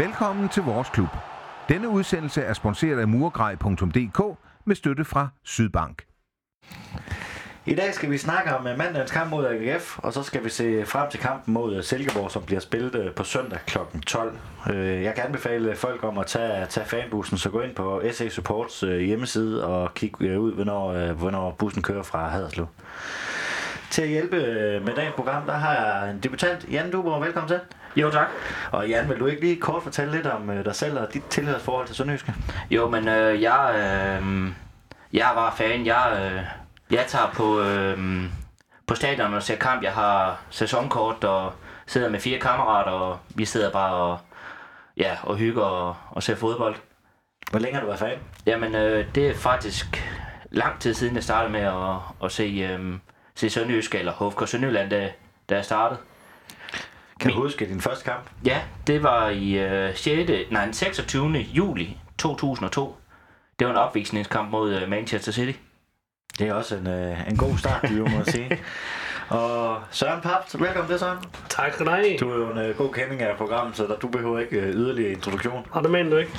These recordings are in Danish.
Velkommen til vores klub. Denne udsendelse er sponsoreret af murgrej.dk med støtte fra Sydbank. I dag skal vi snakke om eh, mandagens kamp mod AGF, og så skal vi se frem til kampen mod eh, Silkeborg, som bliver spillet eh, på søndag kl. 12. Jeg kan anbefale folk om at tage, tage fanbussen, så gå ind på SA Supports hjemmeside og kig ud, hvornår, hvornår bussen kører fra Haderslev. Til at hjælpe med dagens program, der har jeg en debutant, Jan Duborg. Velkommen til. Jo, tak. Og Jan, vil du ikke lige kort fortælle lidt om dig selv og dit tilhørsforhold til Sønderjyske? Jo, men øh, jeg, øh, jeg var fan. Jeg, øh, jeg tager på, øh, på stadion og ser kamp. Jeg har sæsonkort og sidder med fire kammerater, og vi sidder bare og, ja, og hygger og, og ser fodbold. Hvor længe har du været fan? Jamen, øh, det er faktisk lang tid siden, jeg startede med at, at se, øh, se Sønderjysk, eller HFK Sønderjylland, da, da jeg startede. Kan du huske din første kamp? Ja, det var i øh, 6. Nej, den 26. juli 2002. Det var en opvisningskamp mod øh, Manchester City. Det er også en, øh, en god start, du må sige. Og Søren Paps, velkommen til Søren. Tak skal du have. Du er jo en øh, god kending af programmet, så der, du behøver ikke øh, yderligere introduktion. Og det mener du ikke.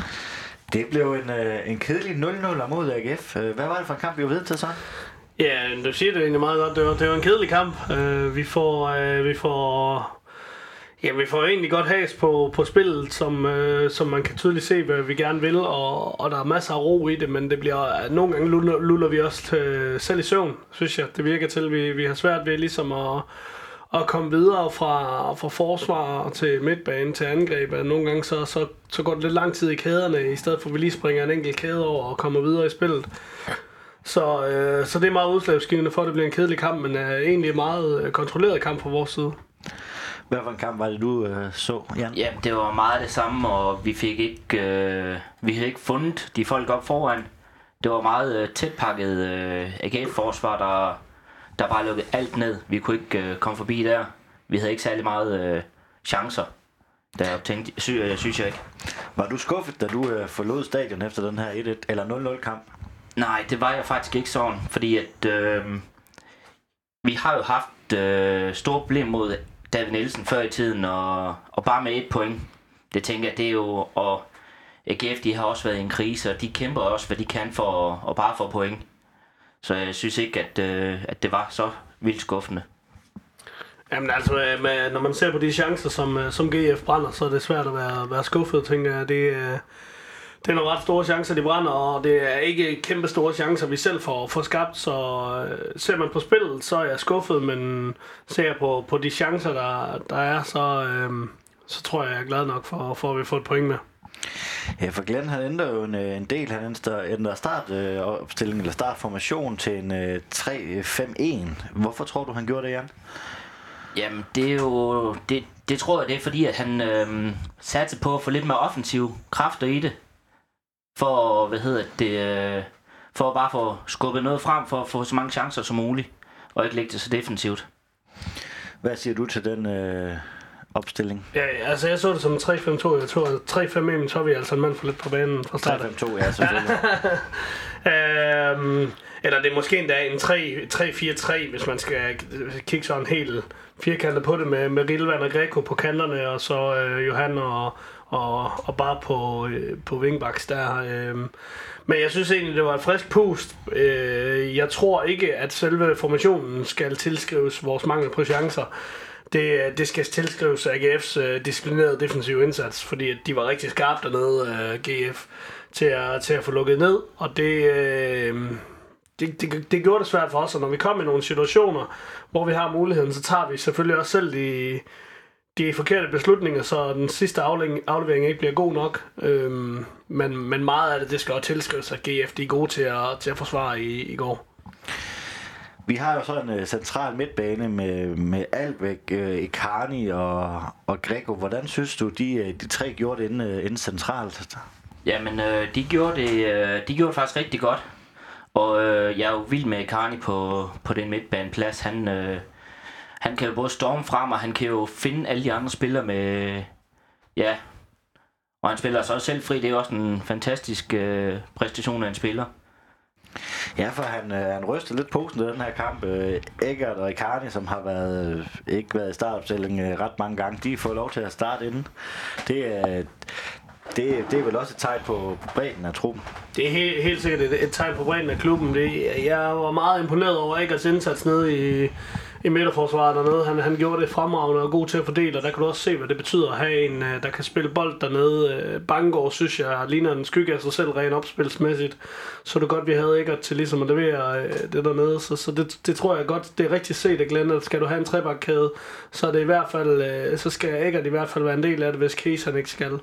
Det blev en, øh, en kedelig 0-0 mod AGF. Øh, hvad var det for en kamp, vi var ved til så? Ja, du siger det egentlig meget godt. Det var, det var en kedelig kamp. Uh, vi får, uh, vi får Ja, vi får egentlig godt has på, på spillet, som, øh, som man kan tydeligt se, hvad vi gerne vil, og, og der er masser af ro i det, men det bliver, øh, nogle gange luller, luller vi også til, selv i søvn, synes jeg. Det virker til, at vi, vi har svært ved ligesom at, at komme videre fra, fra forsvar til midtbane til angreb. Nogle gange så, så, så går det lidt lang tid i kæderne, i stedet for at vi lige springer en enkelt kæde over og kommer videre i spillet. Så, øh, så det er meget udslagsgivende for, at det bliver en kedelig kamp, men er egentlig en meget øh, kontrolleret kamp fra vores side. Hvad for en kamp var det, du øh, så, Jan? Ja, det var meget det samme, og vi fik ikke, øh, vi havde ikke fundet de folk op foran. Det var meget øh, tætpakket øh, AGF-forsvar, der, der bare lukkede alt ned. Vi kunne ikke øh, komme forbi der. Vi havde ikke særlig meget øh, chancer. Der tænkte, sy, øh, synes jeg ikke. Var du skuffet, da du øh, forlod stadion efter den her 1 eller 0-0 kamp? Nej, det var jeg faktisk ikke sådan, fordi at øh, vi har jo haft øh, store problemer mod David Nielsen før i tiden, og, og bare med et point. Det tænker jeg, det er jo, og AGF de har også været i en krise, og de kæmper også, hvad de kan for at, bare få point. Så jeg synes ikke, at, øh, at det var så vildt skuffende. Jamen altså, øh, med, når man ser på de chancer, som, øh, som GF brænder, så er det svært at være, være skuffet, tænker jeg. Det, øh, det er nogle ret store chancer, de brænder, og det er ikke kæmpe store chancer, vi selv får, får skabt. Så øh, ser man på spillet, så er jeg skuffet, men ser jeg på, på de chancer, der, der er, så, øh, så tror jeg, jeg er glad nok for, for at vi får et point med. Ja, for Glenn han ændrer jo en, øh, en del. Han ændrer, ændrer startopstilling øh, eller startformation til en øh, 3-5-1. Hvorfor tror du, han gjorde det, Jan? Jamen, det er jo... Det, det tror jeg, det er fordi, at han øh, satte på at få lidt mere offensiv kræfter i det for, hvad hedder det, øh, for at bare få skubbet noget frem, for at få så mange chancer som muligt, og ikke lægge det så defensivt. Hvad siger du til den øh, opstilling? Ja, altså jeg så det som 3-5-2. Jeg tror, at 3-5-1, så er vi altså en mand for lidt på banen fra start. 3-5-2, ja, selvfølgelig. øhm, eller det er måske endda en 3-4-3, hvis man skal kigge sådan helt firkantet på det med, med Rilvan og Greco på kanterne, og så øh, Johan og, og, og bare på, øh, på wingbacks der. Øh. Men jeg synes egentlig, det var et frisk pust. Øh, jeg tror ikke, at selve formationen skal tilskrives vores mangel på chancer. Det, det skal tilskrives AGF's øh, disciplinerede defensive indsats, fordi de var rigtig skarpe dernede, øh, GF, til at, til at få lukket ned. Og det, øh, det, det, det gjorde det svært for os, og når vi kom i nogle situationer, hvor vi har muligheden, så tager vi selvfølgelig også selv de, de forkerte beslutninger, så den sidste aflevering, aflevering ikke bliver god nok. Øhm, men, men meget af det, det skal også tilskrives, at GF de er gode til at, til at forsvare i, i går. Vi har jo så en uh, central midtbane med, med Alvæk, uh, Icarni og, og Greco. Hvordan synes du, de, uh, de tre gjorde det inden, uh, inden centralt? Jamen, uh, de, gjorde det, uh, de gjorde det faktisk rigtig godt. Og uh, jeg er jo vild med Icarni på, på den midtbaneplads. Han, uh, han kan jo både storme frem, og han kan jo finde alle de andre spillere med... Ja, og han spiller sig også selv fri. Det er jo også en fantastisk øh, præstation af en spiller. Ja, for han, øh, han ryster lidt posen i den her kamp. Øh, Eggert og Icardi, som har været, øh, ikke været i startopstilling øh, ret mange gange, de får lov til at starte inden. Det er, det, det er vel også et tegn på, på bredden af truppen. Det er helt, helt sikkert et, et tegn på bredden af klubben. Det, jeg var meget imponeret over Eggerts indsats nede i, i midterforsvaret dernede. Han, han gjorde det fremragende og god til at fordele, og der kan du også se, hvad det betyder at have en, øh, der kan spille bold dernede. Øh, Bangor, synes jeg, ligner en skygge af sig selv rent opspilsmæssigt. Så det godt, vi havde ikke til ligesom at levere øh, det dernede. Så, så det, det, tror jeg godt, det er rigtig set Glenn, at skal du have en trebakkæde, så er det i hvert fald, øh, så skal Eggert i hvert fald være en del af det, hvis Case han ikke skal.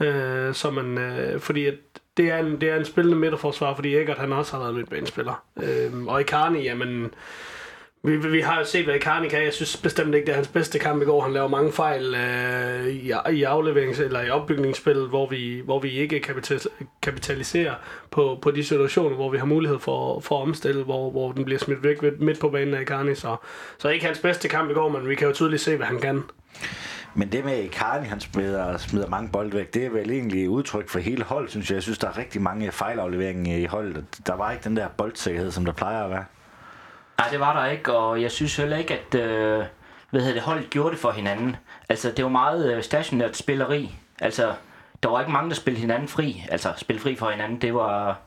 Øh, så man, øh, fordi at det er en, det er en spillende midterforsvar, fordi Eggert han også har været midtbanespiller. Øh, og Icarni, jamen, vi, vi har jo set, hvad Icardi kan. Jeg synes bestemt ikke, det er hans bedste kamp i går. Han laver mange fejl øh, i, i afleverings- eller i opbygningsspillet, hvor vi, hvor vi ikke kapitaliserer på, på de situationer, hvor vi har mulighed for, for at omstille, hvor, hvor den bliver smidt væk midt på banen af Icardi. Så, så ikke hans bedste kamp i går, men vi kan jo tydeligt se, hvad han kan. Men det med Icardi, han smider, smider mange bolde væk, det er vel egentlig udtryk for hele holdet, synes jeg. Jeg synes, der er rigtig mange fejlafleveringer i holdet. Der var ikke den der boldsikkerhed, som der plejer at være. Nej, det var der ikke, og jeg synes heller ikke, at øh, hvad hedder det, holdet gjorde det for hinanden. Altså, det var meget øh, stationært spilleri. Altså, der var ikke mange, der spillede hinanden fri. Altså, spille fri for hinanden, det var...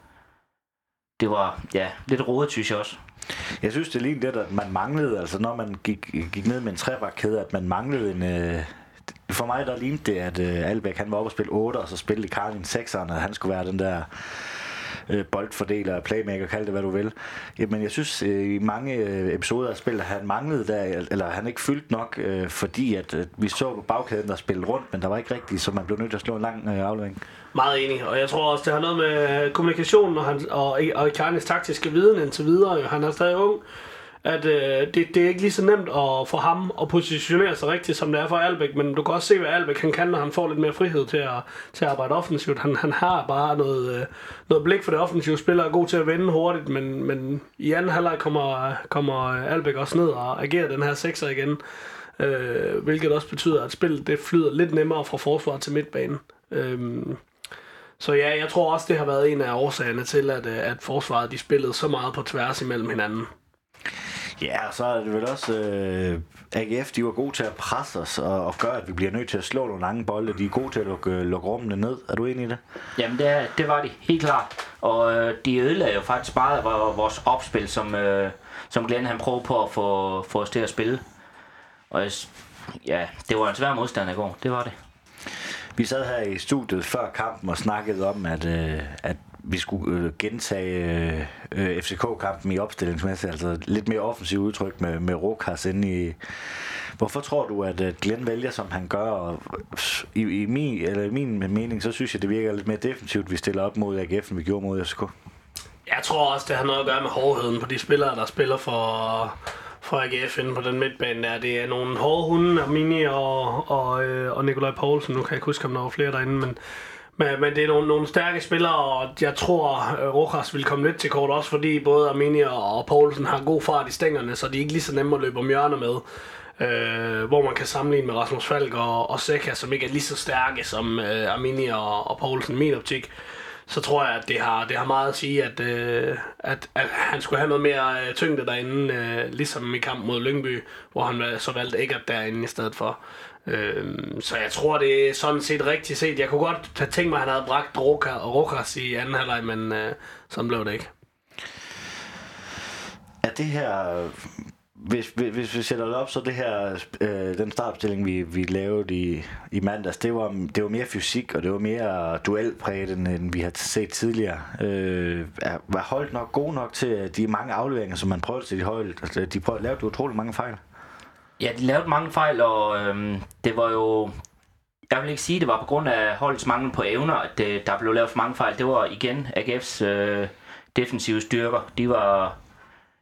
Det var, ja, lidt rodet, synes jeg også. Jeg synes, det er lige det, at man manglede, altså når man gik, gik ned med en trebakkæde, at man manglede en... Øh, for mig der lignede det, at øh, Albeck han var oppe og spille 8, og så spillede Karl en 6'eren, og han skulle være den der øh, boldfordeler, playmaker, kald det hvad du vil. Jamen jeg synes øh, i mange øh, episoder af spillet, han manglede der, eller han ikke fyldt nok, øh, fordi at øh, vi så på bagkæden, der spillede rundt, men der var ikke rigtigt, så man blev nødt til at slå en lang øh, aflevering. Meget enig, og jeg tror også, det har noget med kommunikationen og, han, og, og Karnes taktiske viden indtil videre. Han er stadig ung, at øh, det, det er ikke lige så nemt at få ham at positionere sig rigtigt, som det er for Albeck, men du kan også se, hvad Albeck han kan, når han får lidt mere frihed til at, til at arbejde offensivt. Han, han har bare noget, øh, noget blik for det offensive spiller, er god til at vende hurtigt, men, men i anden halvleg kommer, kommer Albeck også ned og agerer den her sekser igen, øh, hvilket også betyder, at spillet det flyder lidt nemmere fra forsvar til midtbanen. Øh, så ja, jeg tror også, det har været en af årsagerne til, at, øh, at forsvaret de spillede så meget på tværs imellem hinanden. Ja, og så er det vel også, øh, AGF, de var gode til at presse os og, og gøre, at vi bliver nødt til at slå nogle lange bolde. De er gode til at lukke, lukke rummene ned. Er du enig i det? Jamen, det, det var de, helt klart. Og øh, de ødelagde jo faktisk bare vores opspil, som, øh, som Glenn han prøvede på at få, få os til at spille. Og ja, det var en svær modstand i går, det var det. Vi sad her i studiet før kampen og snakkede om, at, øh, at vi skulle øh, gentage øh, øh FCK-kampen i opstillingsmæssigt, altså lidt mere offensiv udtryk med, med Rokas inde i... Hvorfor tror du, at, at Glenn vælger, som han gør? Og i, i, min, eller i min mening, så synes jeg, det virker lidt mere defensivt, vi stiller op mod AGF, end vi gjorde mod FCK. Jeg tror også, det har noget at gøre med hårdheden på de spillere, der spiller for, for AGF inde på den midtbane der. Det er nogle hårde hunde, Armini og, og, øh, og Nikolaj Poulsen. Nu kan jeg ikke huske, om der var flere derinde, men men, men det er nogle, nogle stærke spillere, og jeg tror, øh, Rojas vil komme lidt til kort, også fordi både Armini og Poulsen har god fart i stængerne, så de er ikke lige så nemme at løbe om hjørner med. Øh, hvor man kan sammenligne med Rasmus Falk og, og Seca, som ikke er lige så stærke som øh, Armini og, og Poulsen i min optik så tror jeg, at det har, det har meget at sige, at, øh, at, at han skulle have noget mere øh, tyngde derinde, øh, ligesom i kamp mod Lyngby, hvor han så valgte ikke at derinde i stedet for. Øh, så jeg tror, det er sådan set rigtigt set. Jeg kunne godt have tænkt mig, at han havde bragt Roka og Rokas i anden halvleg, men øh, sådan blev det ikke. Er det her hvis, hvis, hvis vi sætter det op, så det her, øh, den startopstilling, vi, vi lavede i, i mandags, det var, det var mere fysik, og det var mere duelpræget, end, end vi har set tidligere. Øh, er, var holdt nok god nok til de mange afleveringer, som man prøvede til de hold? Altså, de prøvede, lavede utrolig mange fejl. Ja, de lavede mange fejl, og øhm, det var jo... Jeg vil ikke sige, at det var på grund af holdets mangel på evner, at det, der blev lavet for mange fejl. Det var igen AGF's øh, defensive styrker. De var,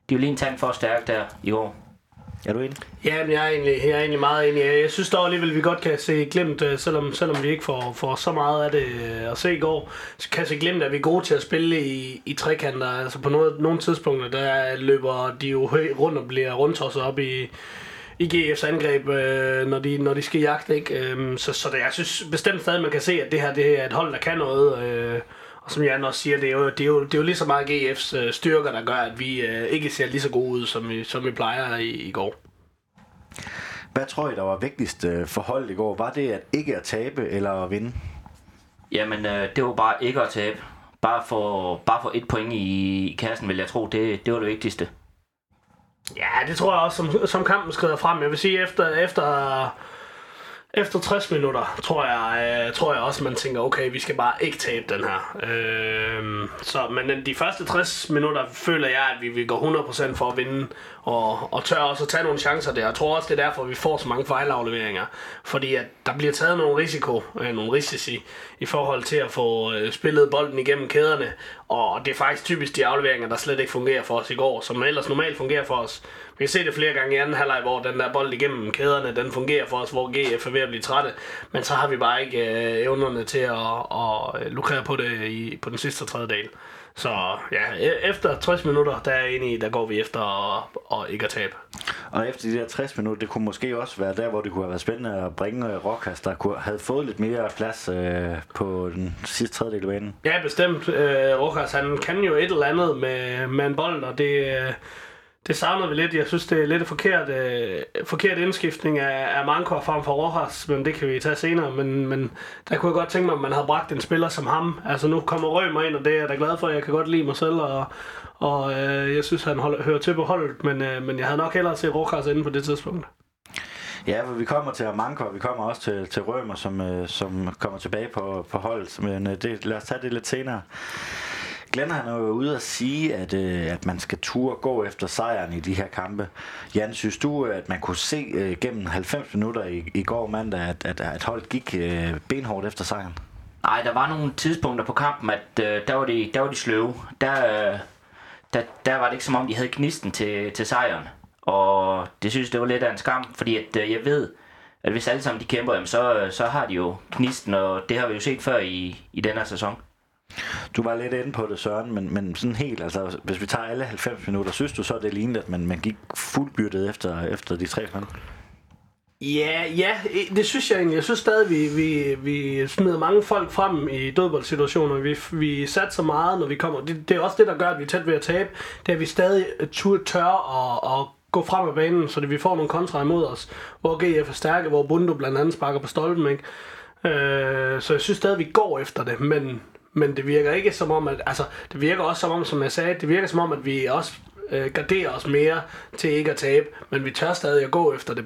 de var lige en tand for stærk der i år. Er du enig? Ja, men jeg er egentlig, jeg er egentlig meget enig. Jeg synes dog alligevel, at vi godt kan se glemt, øh, selvom, selvom vi ikke får, får så meget af det øh, at se i går, så kan se glemt, at vi er gode til at spille i, i trekanter. Altså på noget, nogle tidspunkter, der løber de jo rundt og bliver rundt op i, i GF's angreb, øh, når, de, når de skal jagte. Ikke? så, så det, jeg synes bestemt stadig, man kan se, at det her det er et hold, der kan noget. og som Jan også siger, det er jo, det er jo, det er jo lige så meget GF's øh, styrker, der gør, at vi øh, ikke ser lige så gode ud, som vi, som vi plejer i, i går. Hvad tror I, der var vigtigst øh, for holdet i går? Var det at ikke at tabe eller at vinde? Jamen, øh, det var bare ikke at tabe. Bare for, bare for et point i, i kassen, vil jeg tro, det, det var det vigtigste. Ja, det tror jeg også, som, som kampen skrider frem. Jeg vil sige, efter, efter efter 60 minutter, tror jeg, øh, tror jeg også, man tænker, okay, vi skal bare ikke tabe den her. Øh, så, men de første 60 minutter føler jeg, at vi, vi går 100% for at vinde, og, og tør også at tage nogle chancer der. Jeg tror også, det er derfor, vi får så mange fejlafleveringer. Fordi at der bliver taget nogle risiko, øh, nogle risici, i forhold til at få øh, spillet bolden igennem kæderne. Og det er faktisk typisk de afleveringer, der slet ikke fungerer for os i går, som ellers normalt fungerer for os. Vi kan se det flere gange i anden halvleg, hvor den der bold igennem kæderne, den fungerer for os, hvor GF er ved at blive trætte. Men så har vi bare ikke øh, evnerne til at, at lukrere på det i, på den sidste tredjedel. Så ja, e- efter 60 minutter, der er enig der går vi efter og, og ikke at tabe. Og efter de der 60 minutter, det kunne måske også være der, hvor det kunne have været spændende at bringe Rokas, der kunne, havde fået lidt mere plads øh, på den sidste tredjedel af banen. Ja, bestemt. Øh, Rokas, han kan jo et eller andet med, med en bold, og det, øh, det savner vi lidt. Jeg synes, det er lidt forkert, øh, forkert indskiftning af, af Manko frem for Rojas, men det kan vi tage senere. Men, men der kunne jeg godt tænke mig, at man havde bragt en spiller som ham. Altså nu kommer Rømer ind, og det er jeg da glad for. Jeg kan godt lide mig selv, og, og øh, jeg synes, han holder, hører til på holdet. Men, øh, men jeg havde nok hellere set Rojas inde på det tidspunkt. Ja, for vi kommer til Amanko, og vi kommer også til, til Rømer, som, øh, som kommer tilbage på, på holdet. Men øh, det, lad os tage det lidt senere. Glenn han er jo ude at sige, at, øh, at man skal turde gå efter sejren i de her kampe. Jan, synes du, at man kunne se øh, gennem 90 minutter i, i går mandag, at, at, at holdet gik øh, benhårdt efter sejren? Nej, der var nogle tidspunkter på kampen, at øh, der, var de, der var de sløve. Der, øh, der, der var det ikke som om, de havde knisten til, til sejren. Og det synes det var lidt af en skam, fordi at, øh, jeg ved, at hvis alle sammen de kæmper, jamen, så, øh, så har de jo knisten, og det har vi jo set før i, i den her sæson. Du var lidt inde på det, Søren, men, men sådan helt, altså hvis vi tager alle 90 minutter, synes du så, det lignede, at man, man gik fuldbyrdet efter, efter de tre kampe? Ja, ja, det synes jeg egentlig. Jeg synes stadig, vi, vi, vi smider mange folk frem i dødboldsituationer. Vi, vi satte så meget, når vi kommer. Det, det er også det, der gør, at vi er tæt ved at tabe. Det er, at vi stadig tør at, at gå frem af banen, så det, vi får nogle kontra imod os. Hvor GF er stærke, hvor Bundo blandt andet sparker på stolpen. Ikke? Øh, så jeg synes stadig, vi går efter det, men men det virker ikke som om, at, altså, det virker også som om, som jeg sagde, det virker som om, at vi også øh, garderer os mere til ikke at tabe, men vi tør stadig at gå efter det.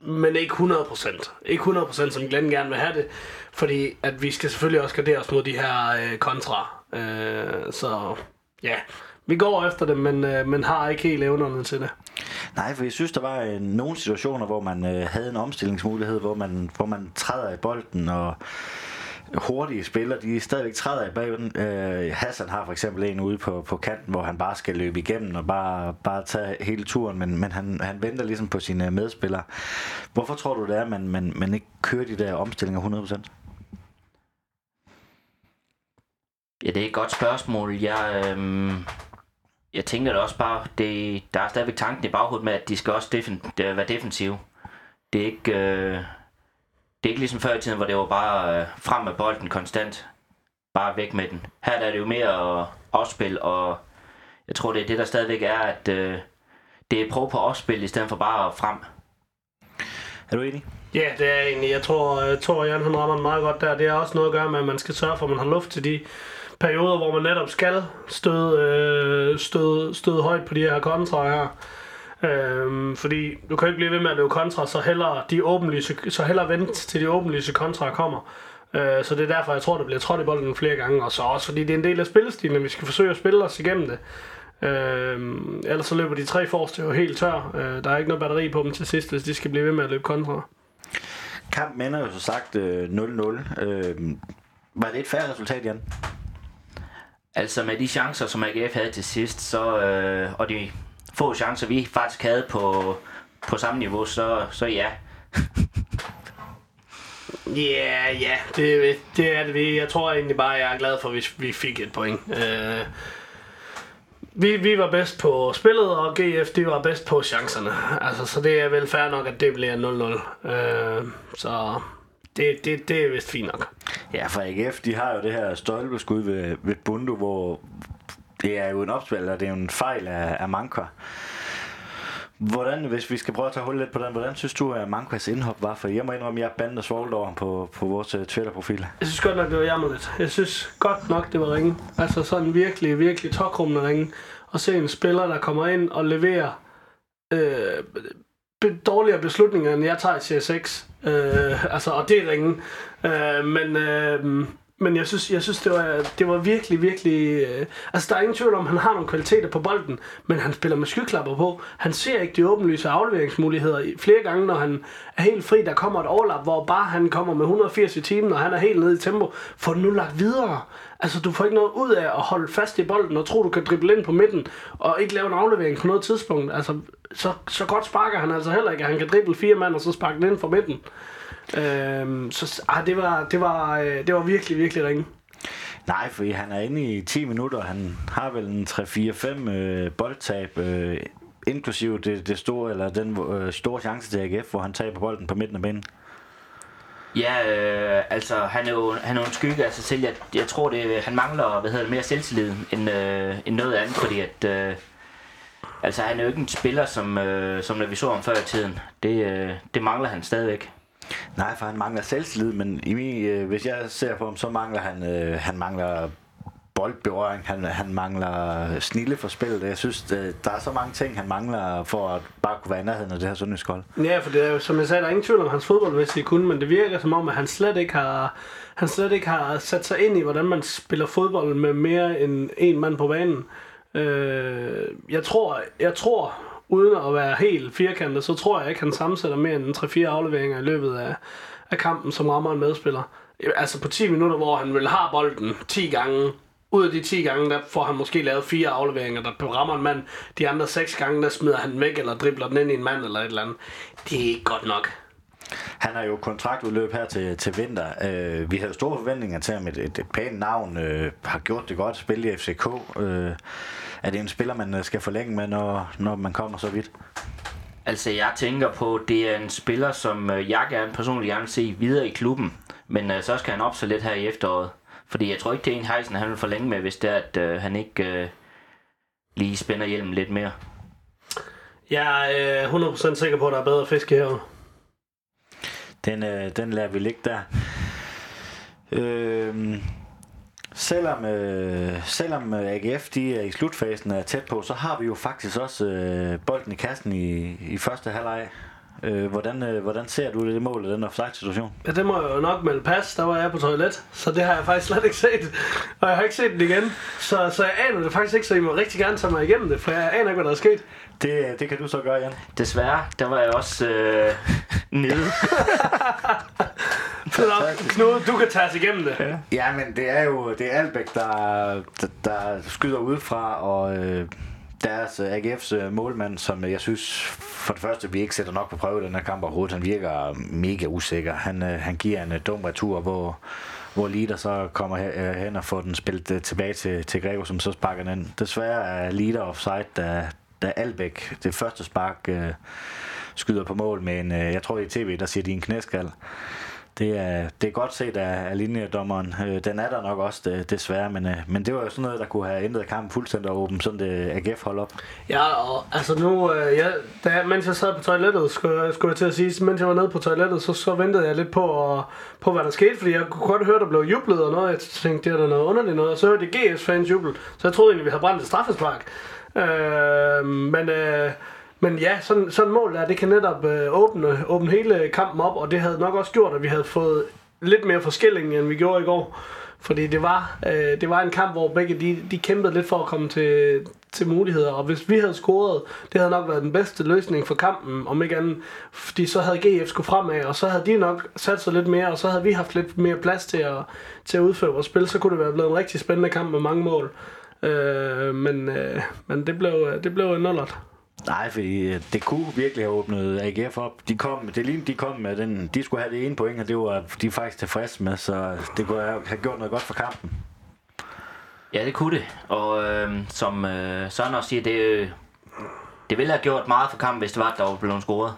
Men ikke 100%. Ikke 100% som Glenn gerne vil have det, fordi at vi skal selvfølgelig også gardere os mod de her øh, kontra. Øh, så ja, vi går efter det, men, øh, men har ikke helt evnerne til det. Nej, for jeg synes, der var øh, nogle situationer, hvor man øh, havde en omstillingsmulighed, hvor man, hvor man træder i bolden, og hurtige spillere, de stadigvæk træder i bagen. Øh, Hassan har for eksempel en ude på, på kanten, hvor han bare skal løbe igennem og bare, bare tage hele turen, men, men han, han venter ligesom på sine medspillere. Hvorfor tror du det er, at man, man, man ikke kører de der omstillinger 100%? Ja, det er et godt spørgsmål. Jeg, øhm, jeg tænker det også bare, det, der er stadigvæk tanken i baghovedet med, at de skal også defen, være defensive. Det er ikke... Øh, det er ikke ligesom før i tiden, hvor det var bare øh, frem med bolden konstant. Bare væk med den. Her er det jo mere opspil, og jeg tror, det er det, der stadigvæk er, at øh, det er prøve på opspil, i stedet for bare frem. Er du enig? Ja, det er egentlig. Jeg tror, jeg tror Jan han rammer meget godt der. Det er også noget at gøre med, at man skal sørge for, at man har luft til de perioder, hvor man netop skal støde, øh, støde, støde højt på de her kontra her. Øhm, fordi du kan ikke blive ved med at løbe kontra, så hellere, de åbenlyse, så hellere vente til de åbenlyse kontra kommer. Øh, så det er derfor, jeg tror, det bliver trådt i bolden flere gange, og så også fordi det er en del af spillestilen, at vi skal forsøge at spille os igennem det. Øh, ellers så løber de tre forreste jo helt tør. Øh, der er ikke noget batteri på dem til sidst, hvis de skal blive ved med at løbe kontra. Kampen ender jo så sagt øh, 0-0. Øh, var det et færre resultat, Jan? Altså med de chancer, som AGF havde til sidst, så, øh, og de få chancer, vi faktisk havde på, på samme niveau, så, så ja. Ja, yeah, ja, yeah, det, det er det. Jeg tror egentlig bare, jeg er glad for, at vi, vi fik et point. Uh, vi, vi var bedst på spillet, og GF de var bedst på chancerne. Altså, så det er vel fair nok, at det bliver 0-0. Uh, øh, så det, det, det er vist fint nok. Ja, for AGF, de har jo det her stolpeskud ved, ved Bundu, hvor det er jo en opspil, og det er jo en fejl af, af Manka. Hvordan, hvis vi skal prøve at tage hul lidt på den, hvordan synes du, at Mankas indhop var? For jeg må indrømme, at jeg bandede svogt over ham på, på vores øh, Twitter-profil. Jeg synes godt nok, det var jammerligt. Jeg synes godt nok, det var ringe. Altså sådan virkelig, virkelig tokrummende ringe. Og se en spiller, der kommer ind og leverer øh, be- dårligere beslutninger, end jeg tager i CS6. Øh, altså, og det er ringen. Øh, men, øh, men jeg synes, jeg synes det, var, det var virkelig, virkelig... Øh, altså, der er ingen tvivl om, at han har nogle kvaliteter på bolden, men han spiller med skyklapper på. Han ser ikke de åbenlyse afleveringsmuligheder. Flere gange, når han er helt fri, der kommer et overlap, hvor bare han kommer med 180 i timen, og han er helt nede i tempo. Får den nu lagt videre. Altså, du får ikke noget ud af at holde fast i bolden og tro, du kan drible ind på midten, og ikke lave en aflevering på noget tidspunkt. Altså, så, så godt sparker han altså heller ikke, at han kan drible fire mand, og så sparke den ind fra midten. Øhm, så ah, det, var, det, var, øh, det var virkelig, virkelig ringe. Nej, for han er inde i 10 minutter. Han har vel en 3-4-5 øh, boldtab, øh, inklusive det, det store, eller den øh, store chance til AGF, hvor han taber bolden på midten af banen. Ja, øh, altså han er jo han er jo en skygge af sig selv. Jeg, jeg tror, det, han mangler hvad hedder det, mere selvtillid end, øh, end noget andet, fordi at, øh, altså, han er jo ikke en spiller, som, øh, som når vi så ham før i tiden. Det, øh, det mangler han stadigvæk. Nej, for han mangler selvtillid, men i min, øh, hvis jeg ser på ham, så mangler han, øh, han mangler boldberøring, han, han mangler snille for spillet. Jeg synes, øh, der er så mange ting, han mangler for at bare kunne være i nærheden af det her sundhedskold. Ja, for det er jo, som jeg sagde, der er ingen tvivl om hans fodboldmæssige kunde, men det virker som om, at han slet ikke har, han slet ikke har sat sig ind i, hvordan man spiller fodbold med mere end en mand på banen. Øh, jeg tror, jeg tror, uden at være helt firkantet, så tror jeg ikke, han sammensætter mere end 3-4 afleveringer i løbet af, af kampen, som rammer en medspiller. Altså på 10 minutter, hvor han vil have bolden 10 gange, ud af de 10 gange, der får han måske lavet fire afleveringer, der rammer en mand. De andre 6 gange, der smider han væk, eller dribler den ind i en mand, eller et eller andet. Det er ikke godt nok. Han har jo kontraktudløb her til, til vinter. Øh, vi havde store forventninger til ham. Et, et, et pænt navn øh, har gjort det godt. Spille i FCK. Øh, er det en spiller, man øh, skal forlænge med, når, når man kommer så vidt? Altså, jeg tænker på, det er en spiller, som øh, jeg gerne personligt gerne vil se videre i klubben. Men øh, så skal han op så lidt her i efteråret. Fordi jeg tror ikke, det er en Heisen, han vil forlænge med, hvis det er, at øh, han ikke øh, lige spænder hjelmen lidt mere. Jeg er øh, 100% sikker på, at der er bedre fisk her. Den, øh, den lader vi ligge der. Øh, selvom, øh, selvom øh, AGF de er i slutfasen er tæt på, så har vi jo faktisk også øh, bolden i kassen i, i første halvleg. Øh, hvordan, øh, hvordan ser du det mål i den offside-situation? Ja, det må jeg jo nok melde pas. Der var jeg på toilet, så det har jeg faktisk slet ikke set. Og jeg har ikke set den igen. Så, så jeg aner det faktisk ikke, så I må rigtig gerne tage mig igennem det, for jeg aner ikke, hvad der er sket. Det, det kan du så gøre, Jan. Desværre, der var jeg også øh, nede. Knud, du kan tage os igennem det. Ja. Ja, men det er jo det er Albæk, der, der, der skyder udefra, og øh, deres øh, AGF's øh, målmand, som jeg synes for det første, vi ikke sætter nok på prøve i den her kamp overhovedet. Han virker mega usikker. Han, øh, han giver en øh, dum retur, hvor, hvor Lider så kommer øh, hen og får den spillet øh, tilbage til, til Grego, som så sparker den ind. Desværre er Lider offside, da, da Albæk, det første spark, øh, skyder på mål med en, øh, jeg tror det er i tv, der siger de en knæskal. Det er, det er godt set af, af linjedommeren. Øh, den er der nok også, det, desværre, men, øh, men det var jo sådan noget, der kunne have ændret kampen fuldstændig åben, sådan øh, det AGF hold op. Ja, og altså nu, øh, ja, da, jeg- mens jeg sad på toilettet, skulle, skulle jeg til at sige, mens jeg var nede på toilettet, så, så ventede jeg lidt på, og, på, hvad der skete, fordi jeg kunne godt høre, der blev jublet og noget. Jeg tænkte, det er da noget underligt noget, og så hørte jeg GS-fans jubel, så jeg troede egentlig, vi havde brændt et straffespark. Øh, men, øh, men ja, sådan, sådan mål der, det kan netop øh, åbne, åbne hele kampen op, og det havde nok også gjort, at vi havde fået lidt mere forskelling, end vi gjorde i går. Fordi det var, øh, det var en kamp, hvor begge de, de kæmpede lidt for at komme til, til muligheder. Og hvis vi havde scoret, det havde nok været den bedste løsning for kampen, om ikke andet. Fordi så havde GF skulle fremad, og så havde de nok sat sig lidt mere, og så havde vi haft lidt mere plads til at, til at udføre vores spil. Så kunne det være blevet en rigtig spændende kamp med mange mål. Øh, men øh, men det, blev, det blev en nullert. Nej, fordi øh, det kunne virkelig have åbnet AGF op. De kom, det lignede, de kom med den, de skulle have det ene point, og det var de faktisk tilfredse med, så det kunne have have gjort noget godt for kampen. Ja, det kunne det. Og øh, som øh, Søren også siger, det, øh, det ville have gjort meget for kampen, hvis det var, at der var blevet scoret.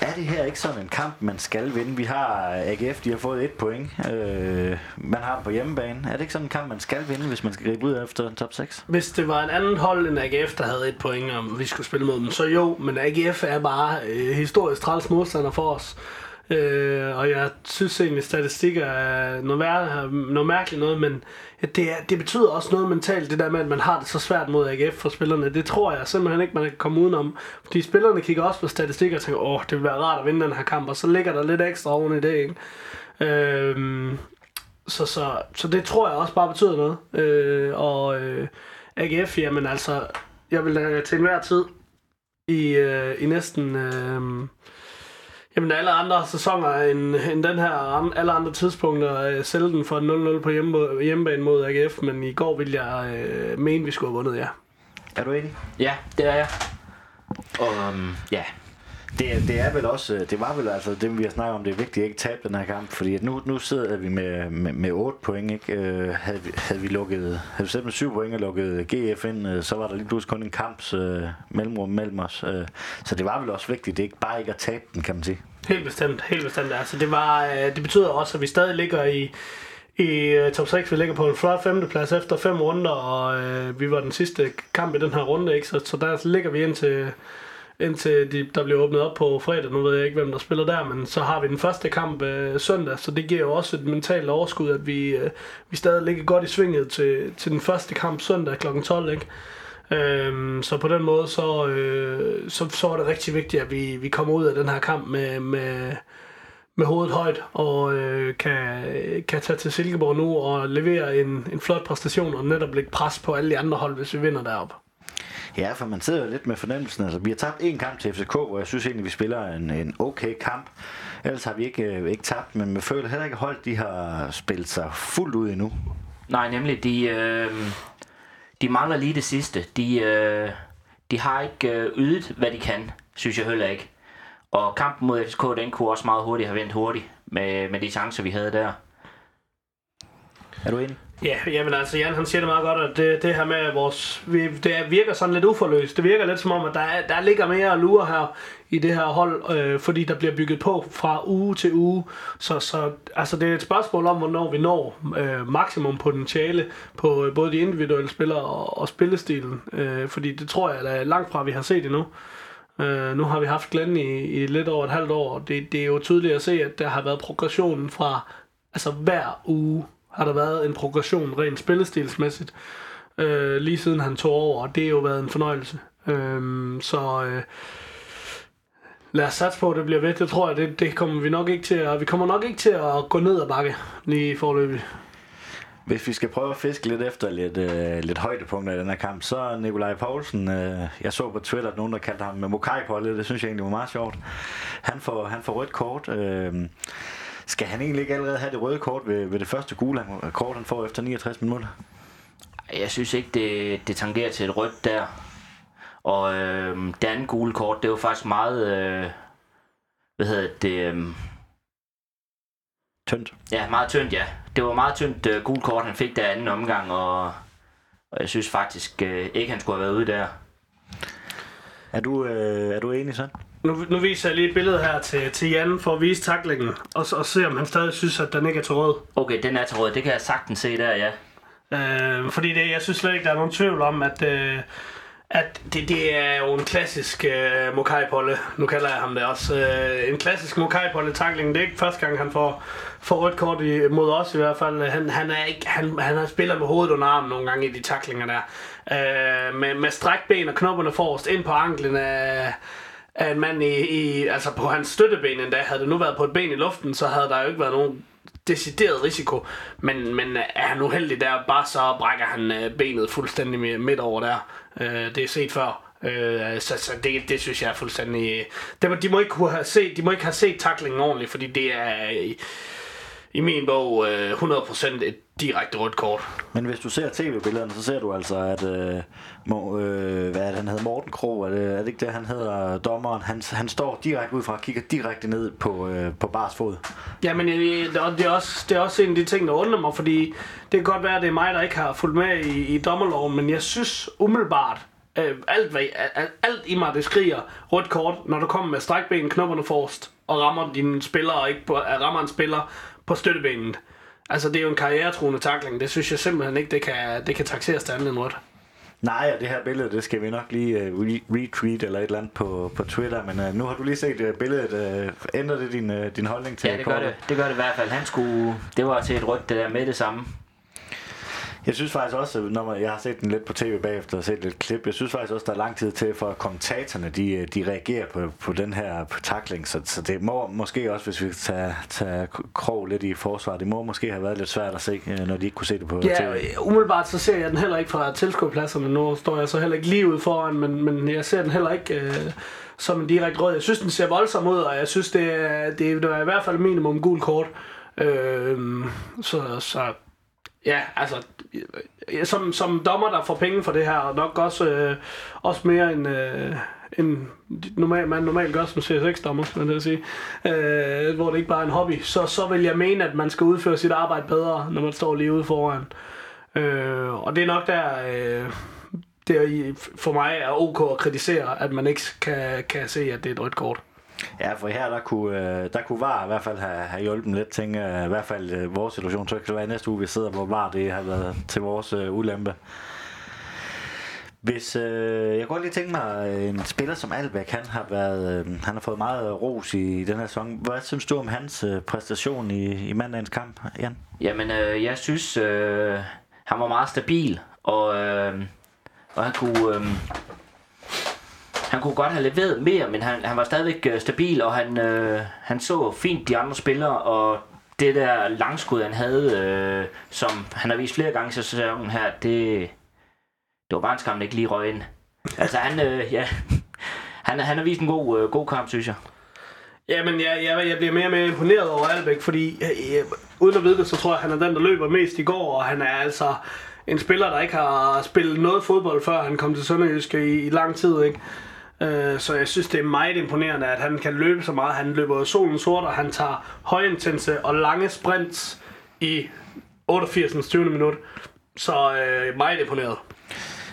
Er det her ikke sådan en kamp, man skal vinde? Vi har øh, AGF, de har fået et point. Øh, man har dem på hjemmebane. Er det ikke sådan en kamp, man skal vinde, hvis man skal gribe ud efter en top 6? Hvis det var en anden hold end AGF, der havde et point, og vi skulle spille mod dem, så jo, men AGF er bare øh, historisk træls modstander for os. Øh, og jeg synes egentlig, statistikker er noget, vær- noget mærkeligt noget, men det, er, det betyder også noget mentalt, det der med, at man har det så svært mod AGF for spillerne. Det tror jeg simpelthen ikke, man kan komme udenom. Fordi spillerne kigger også på statistikker og tænker, åh, det vil være rart at vinde den her kamp, og så ligger der lidt ekstra oven i det, ikke? Øh, så, så, så det tror jeg også bare betyder noget. Øh, og øh, AGF, jamen altså, jeg vil øh, til enhver tid i, øh, i næsten... Øh, Jamen alle andre sæsoner end, end den her, alle andre tidspunkter, øh, sælge den for 0-0 på hjemme, hjemmebane mod AGF, men i går ville jeg øh, mene, vi skulle have vundet, ja. Er du enig? Ja, det er jeg. Og um, ja, det, det er vel også, øh, det var vel altså det, vi har snakket om, det er vigtigt at ikke tabe den her kamp, fordi at nu, nu sidder vi med, med, med 8 point, ikke? Øh, havde, vi, havde vi lukket, havde vi sat med 7 point og lukket GF ind, øh, så var der lige pludselig kun en kamps øh, mellemrum mellem os. Øh, så det var vel også vigtigt, det er ikke bare ikke at tabe den, kan man sige. Helt bestemt, helt bestemt. Altså, det, var, øh, det betyder også, at vi stadig ligger i, i øh, top 6. Vi ligger på en flot femteplads efter fem runder, og øh, vi var den sidste kamp i den her runde, ikke? Så, så der ligger vi ind til, indtil de, der bliver åbnet op på fredag. Nu ved jeg ikke, hvem der spiller der, men så har vi den første kamp øh, søndag, så det giver jo også et mentalt overskud, at vi, øh, vi stadig ligger godt i svinget til, til den første kamp søndag kl. 12, ikke? Øhm, så på den måde, så, øh, så, så var det rigtig vigtigt, at vi, vi kommer ud af den her kamp med, med, med hovedet højt, og øh, kan, kan tage til Silkeborg nu og levere en, en flot præstation, og netop lægge pres på alle de andre hold, hvis vi vinder deroppe. Ja, for man sidder jo lidt med fornemmelsen. Altså, vi har tabt en kamp til FCK, hvor jeg synes egentlig, vi spiller en, en okay kamp. Ellers har vi ikke, øh, ikke tabt, men man føler heller ikke, holdt, de har spillet sig fuldt ud endnu. nej, nemlig, de, øh, de mangler lige det sidste. De, øh, de har ikke øh, ydet, hvad de kan, synes jeg heller ikke. Og kampen mod FCK, den kunne også meget hurtigt have vendt hurtigt med, med de chancer, vi havde der. Er du enig? Ja, jamen altså, Jan han siger det meget godt, at det, det her med vores, vi, det virker sådan lidt uforløst. Det virker lidt som om, at der, er, der ligger mere at lure her i det her hold, øh, fordi der bliver bygget på fra uge til uge. Så, så altså, det er et spørgsmål om, hvornår vi når øh, maksimum potentiale på øh, både de individuelle spillere og, og spillestilen. Øh, fordi det tror jeg, der er langt fra, vi har set endnu. Øh, nu har vi haft Glenn i, i lidt over et halvt år, og det, det er jo tydeligt at se, at der har været progressionen fra, altså hver uge har der været en progression rent spillestilsmæssigt, øh, lige siden han tog over, og det har jo været en fornøjelse. Øh, så øh, lad os satse på, at det bliver ved. Det tror jeg, det, det kommer vi nok ikke til at, vi kommer nok ikke til at gå ned ad bakke lige forløbig. Hvis vi skal prøve at fiske lidt efter lidt, øh, lidt højdepunkter i den her kamp, så er Nikolaj Poulsen, øh, jeg så på Twitter, at nogen der kaldte ham med Mokai Polle, det synes jeg egentlig var meget sjovt. Han får, han får rødt kort. Øh, skal han egentlig ikke allerede have det røde kort ved, ved det første gule kort, han får efter 69 minutter? Jeg synes ikke, det, det tangerer til et rødt der. Og øh, det andet gule kort, det var faktisk meget... Øh, hvad hedder det? Øh, Tyndt. ja, meget tyndt, ja. Det var meget tyndt øh, gule kort, han fik der anden omgang, og, og jeg synes faktisk øh, ikke, han skulle have været ude der. Er du, øh, er du enig sådan? Nu, nu viser jeg lige et billede her til, til Jan for at vise taklingen, og, og se om han stadig synes, at den ikke er til råd. Okay, den er til råd. Det kan jeg sagtens se der, ja. Øh, fordi det, jeg synes slet ikke, der er nogen tvivl om, at, øh, at det, det er jo en klassisk øh, mokai polle Nu kalder jeg ham det også. Øh, en klassisk mokai polle takling Det er ikke første gang, han får, får rødt kort i, mod os i hvert fald. Han, han, er ikke, han, han har spillet med hovedet under armen nogle gange i de taklinger der. Øh, med, med strækt ben og knopperne forrest ind på anklen af, af en mand i, i, altså på hans støtteben endda. Havde det nu været på et ben i luften, så havde der jo ikke været nogen decideret risiko, men, men øh, er han uheldig der, bare så brækker han øh, benet fuldstændig midt over der. Øh, det er set før. Øh, så så det, det synes jeg er fuldstændig... Øh, de, de, må ikke kunne have set, de må ikke have set taklingen ordentligt, fordi det er i min bog øh, 100% et direkte rødt kort. Men hvis du ser tv-billederne, så ser du altså, at øh, må, øh, hvad er det, han hedder, Morten Krog, er det, er det ikke det, han hedder, dommeren? Han, han står direkte ud fra og kigger direkte ned på, øh, på Bars fod. Jamen, øh, det er, det, også, det er også en af de ting, der undrer mig, fordi det kan godt være, at det er mig, der ikke har fulgt med i, i dommerloven, men jeg synes umiddelbart, Øh, alt, hvad, alt, alt i mig, det skriger rødt kort, når du kommer med strækben, knopperne forrest, og rammer dine spillere, og ikke på, rammer en spiller på støttebenet. Altså, det er jo en karrieretruende takling. Det synes jeg simpelthen ikke, det kan, det kan taxeres til andet end rødt. Nej, og det her billede, det skal vi nok lige uh, re- retweet eller et eller andet på, på Twitter, men uh, nu har du lige set uh, billedet. Uh, ændrer det din, uh, din holdning til Ja, det gør kortet? det. Det gør det i hvert fald. Han skulle... Det var til et rødt, det der med det samme. Jeg synes faktisk også, når man, jeg har set den lidt på tv bagefter og set lidt klip, jeg synes faktisk også, der er lang tid til, for at kommentatorerne, de, de reagerer på, på den her på takling, så, så det må måske også, hvis vi tager, tager krog lidt i forsvar, det må måske have været lidt svært at se, øh, når de ikke kunne se det på Ja, tv. umiddelbart så ser jeg den heller ikke fra tilskuerpladserne. Nu står jeg så heller ikke lige ude foran, men, men jeg ser den heller ikke øh, som en direkte rød. Jeg synes, den ser voldsom ud, og jeg synes, det er, det er, det er i hvert fald minimum gul kort. Øh, så, så ja, altså som, som dommer, der får penge for det her, og nok også, øh, også mere end, øh, end normal, man normalt gør som CS6-dommer, skal jeg sige, øh, hvor det ikke bare er en hobby, så, så vil jeg mene, at man skal udføre sit arbejde bedre, når man står lige ude foran. Øh, og det er nok der, øh, det er i- for mig er ok at kritisere, at man ikke kan, kan se, at det er et rødt kort. Ja, for her der kunne, øh, der kunne VAR i hvert fald have, have hjulpet lidt, tænker jeg. I hvert fald øh, vores situation, så kan det være næste uge, vi sidder, på VAR det har været til vores øh, ulempe. Hvis, øh, jeg kunne godt lige tænke mig, øh, en spiller som Albeck, han har, været, øh, han har fået meget ros i, i den her sæson. Hvad synes du om hans øh, præstation i, i mandagens kamp, Jan? Jamen, øh, jeg synes, øh, han var meget stabil, og, øh, og han kunne... Øh, han kunne godt have leveret mere, men han, han var stadigvæk øh, stabil, og han, øh, han så fint de andre spillere, og det der langskud, han havde, øh, som han har vist flere gange i sæsonen her, det, det var bare en skam, ikke lige røg ind. Altså han, øh, ja, han, han har vist en god, øh, god kamp, synes jeg. Jamen, jeg, jeg, jeg bliver mere og mere imponeret over Albæk, fordi øh, øh, uden at vide det, så tror jeg, at han er den, der løber mest i går, og han er altså en spiller, der ikke har spillet noget fodbold, før han kom til Sønderjyske i, i lang tid, ikke? Øh, Så jeg synes, det er meget imponerende, at han kan løbe så meget. Han løber solen sort, og han tager højintense og lange sprints i 88. 20. minut. Så øh, meget imponeret.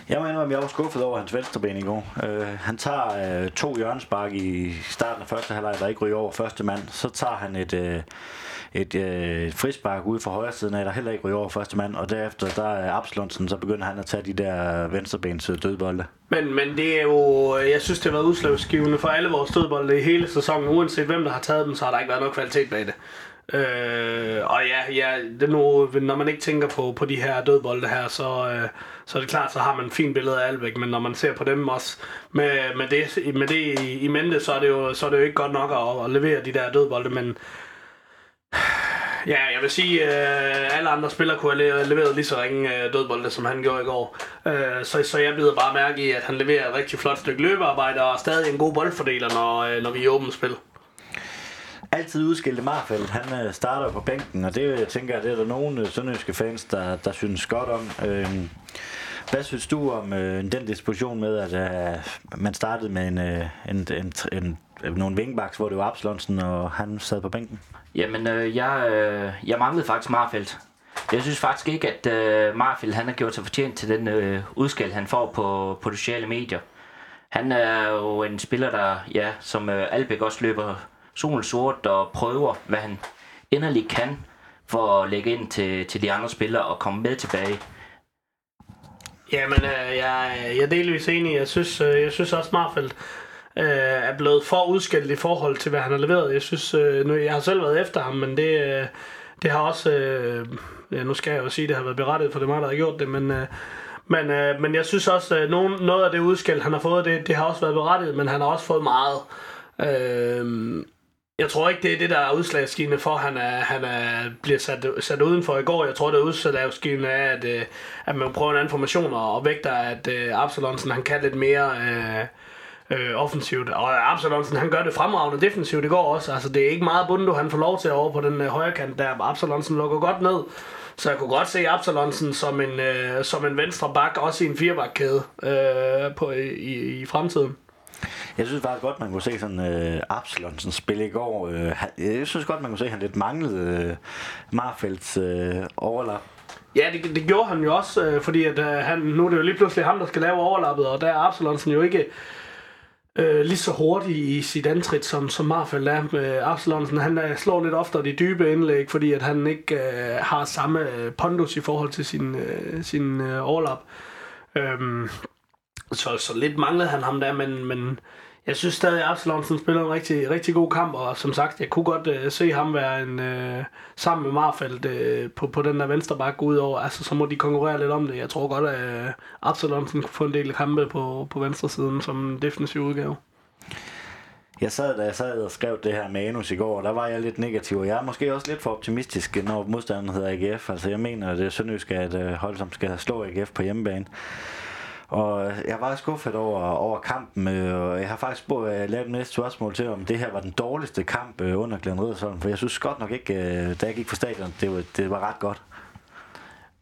Jeg må indrømme, at jeg var skuffet over hans venstreben i går. Uh, han tager uh, to hjørnespark i starten af første halvleg, der ikke ryger over første mand. Så tager han et, uh, et øh, frispark ude fra højre siden af, der heller ikke ryger over første mand. Og derefter, der er Abslundsen, så begynder han at tage de der venstrebens øh, dødbolde. Men, men det er jo, øh, jeg synes, det har været udslagsgivende for alle vores dødbolde i hele sæsonen. Uanset hvem, der har taget dem, så har der ikke været noget kvalitet bag det. Øh, og ja, ja det nu, når man ikke tænker på, på de her dødbolde her, så, øh, så er det klart, så har man et fint billede af Albeck, men når man ser på dem også med, med det, med det i, i mente, så er, det jo, så er det jo ikke godt nok at, at levere de der dødbolde, men Ja, jeg vil sige, at øh, alle andre spillere kunne have leveret- lige så ringe øh, dødbolde, som han gjorde i går. Øh, så, så jeg bider bare mærke i, at han leverer et rigtig flot stykke løbearbejde, og er stadig en god boldfordeler, når, øh, når vi er i åbent spil. Altid udskilte Marfeldt, han uh, starter på bænken, og det jeg tænker jeg, det er der nogle uh, øh, sønderjyske fans, der, der synes godt om. Uh, hvad synes du om den disposition med, at man startede med en, en, en, en, en, nogle vingbaks, hvor det var Absalonsen, og han sad på bænken? Jamen, øh, jeg, øh, jeg manglede faktisk Marfeldt. Jeg synes faktisk ikke, at øh, Marfeldt han har gjort sig fortjent til den øh, udskæld, han får på, på de sociale medier. Han er jo en spiller, der, ja, som øh, Albæk også løber solen sort og prøver, hvad han endelig kan for at lægge ind til, til de andre spillere og komme med tilbage. Jamen, øh, jeg, jeg er delvis enig. Jeg synes, øh, jeg synes også, Marfeldt øh, er blevet for udskilt i forhold til, hvad han har leveret. Jeg synes, øh, nu, jeg har selv været efter ham, men det, øh, det har også... Øh, ja, nu skal jeg jo sige, at det har været berettet, for det er mig, der har gjort det, men... Øh, men, øh, men jeg synes også, at nogen, noget af det udskæld, han har fået, det, det har også været berettiget, men han har også fået meget. Øh, jeg tror ikke, det er det, der er udslagsgivende for, at han, er, han er, bliver sat, sat udenfor i går. Jeg tror, det er udslagsgivende af, at, øh, at man prøver en anden formation og, vægter, at øh, Absalonsen han kan lidt mere øh, øh, offensivt. Og Absalonsen han gør det fremragende defensivt i går også. Altså, det er ikke meget bunden, han får lov til over på den øh, højre kant der. Absalonsen lukker godt ned. Så jeg kunne godt se Absalonsen som en, øh, som en venstre bak, også i en firebakkæde øh, på, i, i, fremtiden. Jeg synes faktisk godt, man kunne se sådan øh, Absalonsen spille i går. Øh, jeg synes godt, man kunne se, at han lidt manglede øh, Marfelds øh, overlap. Ja, det, det gjorde han jo også, øh, fordi at, øh, han, nu er det jo lige pludselig ham, der skal lave overlappet, og der er Absalonsen jo ikke øh, lige så hurtig i sit antrit, som, som Marfeldt er. med Absalonsen, han øh, slår lidt oftere de dybe indlæg, fordi at han ikke øh, har samme øh, pondus i forhold til sin, øh, sin øh, overlap. Øhm, så, så lidt manglede han ham der, men, men jeg synes stadig, at Absalonsen spiller en rigtig, rigtig god kamp, og som sagt, jeg kunne godt øh, se ham være en, øh, sammen med Marfeldt øh, på, på den der venstre bakke ud over. Altså, så må de konkurrere lidt om det. Jeg tror godt, at øh, Absalonsen kunne få en del kampe på, på venstre siden som en defensiv udgave. Jeg sad, da jeg sad og skrev det her manus i går, og der var jeg lidt negativ, og jeg er måske også lidt for optimistisk, når modstanderen hedder AGF. Altså jeg mener, at øh, det er Sønderjysk, at øh, hold, som skal slå AGF på hjemmebane. Og jeg var skuffet over, over kampen, øh, og jeg har faktisk spurgt, jeg lavet næste spørgsmål til, om det her var den dårligste kamp øh, under Glenn Riddersholm, for jeg synes godt nok ikke, øh, da jeg gik på stadion, det var, det var ret godt.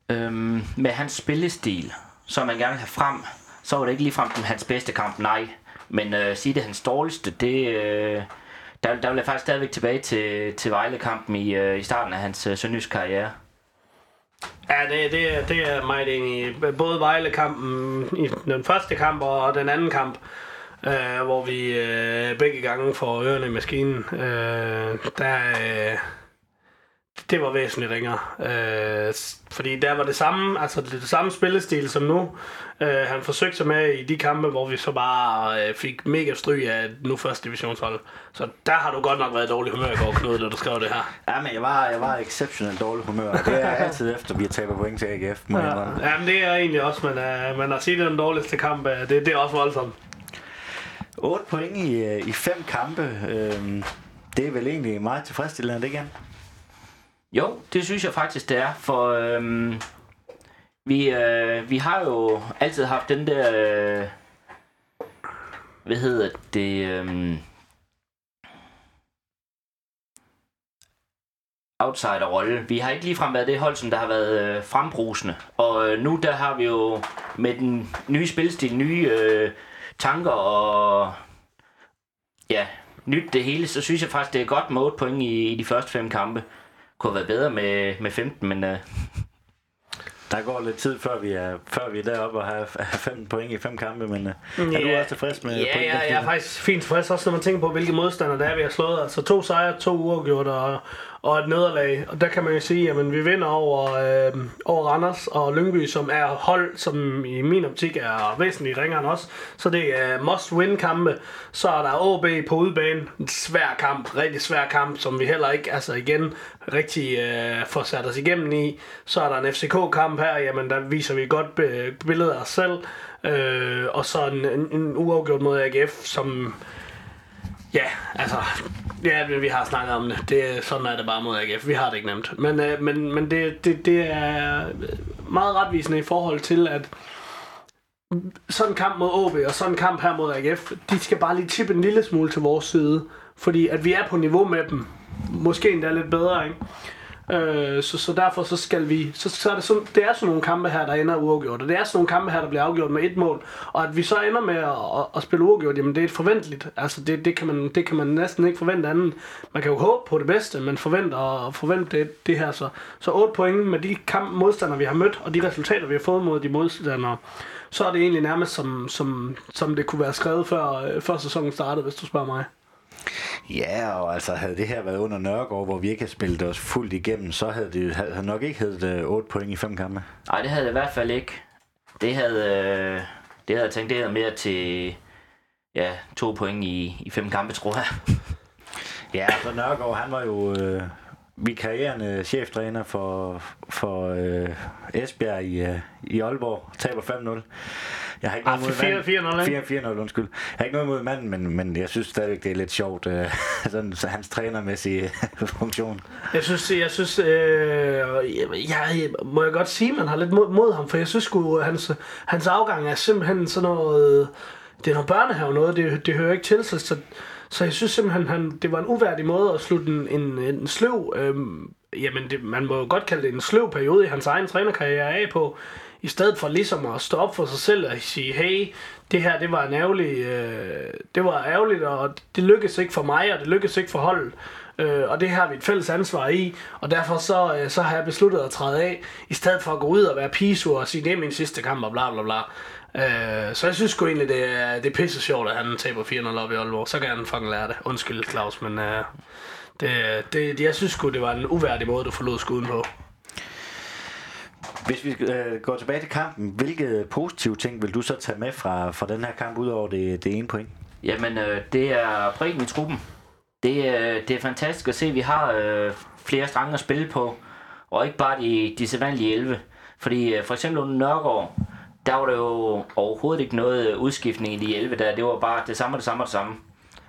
Øhm, med hans spillestil, som man gerne vil have frem, så var det ikke ligefrem hans bedste kamp, nej. Men øh, sige det hans dårligste, det, øh, der, der vil jeg faktisk stadigvæk tilbage til, til Vejle-kampen i, øh, i starten af hans øh, sønderjysk karriere. Ja, det, det, det er meget enig i. Både Vejle-kampen i den første kamp og den anden kamp, øh, hvor vi øh, begge gange får ørerne i maskinen, øh, der, øh, det var væsentligt ringere. Øh, fordi der var det samme, altså det, det samme spillestil som nu. Øh, han forsøgte sig med i de kampe, hvor vi så bare øh, fik mega stryg af nu første divisionshold. Så der har du godt nok været dårlig humør i går, Knud, da du skrev det her. Ja, men jeg var, jeg var exceptionelt dårlig humør, det er altid efter, vi har tabt point til AGF. Ja. ja, men det er egentlig også, men, uh, men at sige, det er den dårligste kamp, uh, det, det er også voldsomt. 8 point i, i fem kampe. Øh, det er vel egentlig meget tilfredsstillende, det igen? Jo, det synes jeg faktisk, det er, for øhm, vi, øh, vi har jo altid haft den der, øh, hvad hedder det, øhm, outsider-rolle. Vi har ikke ligefrem været det hold, som der har været øh, frembrusende. Og øh, nu der har vi jo med den nye spilstil, nye øh, tanker og ja, nyt det hele, så synes jeg faktisk, det er godt med 8 point i, i de første fem kampe kunne have været bedre med, med 15, men... Uh... Der går lidt tid, før vi er, før vi er deroppe og har, har 15 point i fem kampe, men uh, er ja, du også tilfreds med Ja, ja jeg er faktisk fint tilfreds, også når man tænker på, hvilke modstandere der er, vi har slået. Altså to sejre, to uafgjort og, og et nederlag. Og der kan man jo sige, at vi vinder over, øh, over Randers og Lyngby, som er hold, som i min optik er væsentligt ringere end os. Så det er must-win-kampe. Så er der OB på udebane. En svær kamp, rigtig svær kamp, som vi heller ikke, altså igen, rigtig øh, får sat os igennem i. Så er der en FCK-kamp her, jamen der viser vi godt billedet af os selv. Øh, og så en, en, en uafgjort mod AGF, som Ja, altså, ja, vi har snakket om det. det. Sådan er det bare mod AGF. Vi har det ikke nemt. Men, øh, men, men det, det, det er meget retvisende i forhold til, at sådan en kamp mod OB og sådan en kamp her mod AGF, de skal bare lige tippe en lille smule til vores side. Fordi at vi er på niveau med dem. Måske endda lidt bedre, ikke? Øh, så, så derfor så skal vi, så, så er det, sådan, det er sådan nogle kampe her, der ender uafgjort, og det er sådan nogle kampe her, der bliver afgjort med et mål, og at vi så ender med at, at, at spille uafgjort, jamen det er forventeligt, altså det, det, kan man, det kan man næsten ikke forvente andet. Man kan jo håbe på det bedste, men forvente og forvente det, det her, så, så 8 point med de kamp modstandere, vi har mødt, og de resultater, vi har fået mod de modstandere, så er det egentlig nærmest som, som, som det kunne være skrevet før, øh, før sæsonen startede, hvis du spørger mig. Ja, og altså havde det her været under Nørregård, hvor vi ikke havde spillet os fuldt igennem, så havde det havde nok ikke heddet 8 øh, point i fem kampe. Nej, det havde det i hvert fald ikke. Det havde, øh, det havde jeg tænkt, det havde mere til ja, to point i, i fem kampe, tror jeg. ja, så Nørregård, han var jo øh, vikarierende cheftræner for, for øh, Esbjerg i, øh, i Aalborg, taber 5-0. Jeg har ikke noget ah, mod 4-0, undskyld. Jeg har ikke noget mod manden, men, men jeg synes stadigvæk, det er lidt sjovt, øh, sådan, så hans trænermæssige funktion. Jeg synes, jeg synes øh, jeg, må jeg godt sige, man har lidt mod, mod ham, for jeg synes sgu, hans, hans afgang er simpelthen sådan noget, det er noget børnehave noget, det, det hører ikke til sig, så, så jeg synes simpelthen, han, det var en uværdig måde at slutte en, en, en sløv, øh, jamen det, man må jo godt kalde det en sløv periode i hans egen trænerkarriere af på, i stedet for ligesom at stå op for sig selv og sige, hey, det her, det var en ærgerlig, øh, det var ærgerligt, og det lykkedes ikke for mig, og det lykkedes ikke for holdet. Øh, og det har vi et fælles ansvar i, og derfor så, øh, så har jeg besluttet at træde af, i stedet for at gå ud og være pisur og sige, det er min sidste kamp og bla bla bla. Øh, så jeg synes sgu egentlig, det er, det er pisse sjovt, at han taber 4-0 op i Aalborg. Så kan han fucking lære det. Undskyld, Claus, men øh, det, det, jeg synes sgu, det var en uværdig måde, du forlod skuden på. Hvis vi øh, går tilbage til kampen, hvilke positive ting vil du så tage med fra, fra den her kamp, udover det, det ene point? Jamen, øh, det er bredden i truppen. Det, øh, det er fantastisk at se, at vi har øh, flere strenge at spille på, og ikke bare de, de sædvanlige 11. Fordi øh, for eksempel under Nørgaard, der var der jo overhovedet ikke noget udskiftning i de 11 der. Det var bare det samme, det samme og det samme.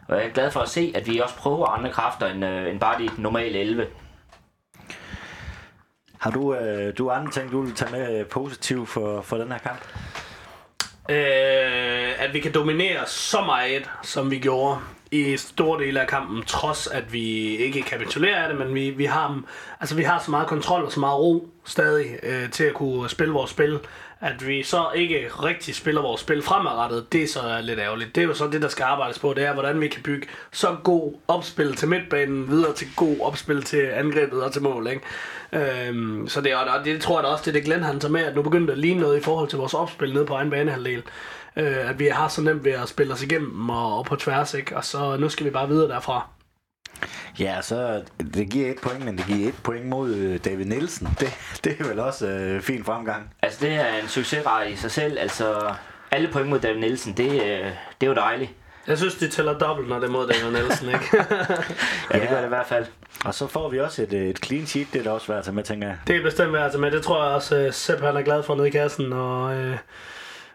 Og jeg er glad for at se, at vi også prøver andre kræfter end, øh, end bare de normale 11. Har du, øh, du andre ting, du vil tage med øh, positivt for, for den her kamp? Øh, at vi kan dominere så meget, som vi gjorde i store dele af kampen, trods at vi ikke kapitulerer af det, men vi, vi, har, altså, vi har så meget kontrol og så meget ro stadig øh, til at kunne spille vores spil, at vi så ikke rigtig spiller vores spil fremadrettet, det er så lidt ærgerligt. Det er jo så det, der skal arbejdes på, det er, hvordan vi kan bygge så god opspil til midtbanen, videre til god opspil til angrebet og til mål. Ikke? Øhm, så det, og det, tror jeg da også, det er det Glenn han tager med, at nu begynder at ligne noget i forhold til vores opspil nede på egen banehalvdel. Øh, at vi har så nemt ved at spille os igennem og, og på tværs, ikke? og så nu skal vi bare videre derfra. Ja, så det giver et point, men det giver et point mod øh, David Nielsen. Det, det er vel også øh, fin fremgang. Altså, det er en succesrate i sig selv. Altså, alle point mod David Nielsen, det, øh, det er jo dejligt. Jeg synes, de tæller dobbelt, når det er mod David Nielsen, ikke? ja, det gør det i hvert fald. Og så får vi også et, øh, et clean sheet, det er da også værd at tage med, tænker jeg. Det er bestemt værd at tage med. Det tror jeg også, uh, Sepp han er glad for nede i kassen, og, uh,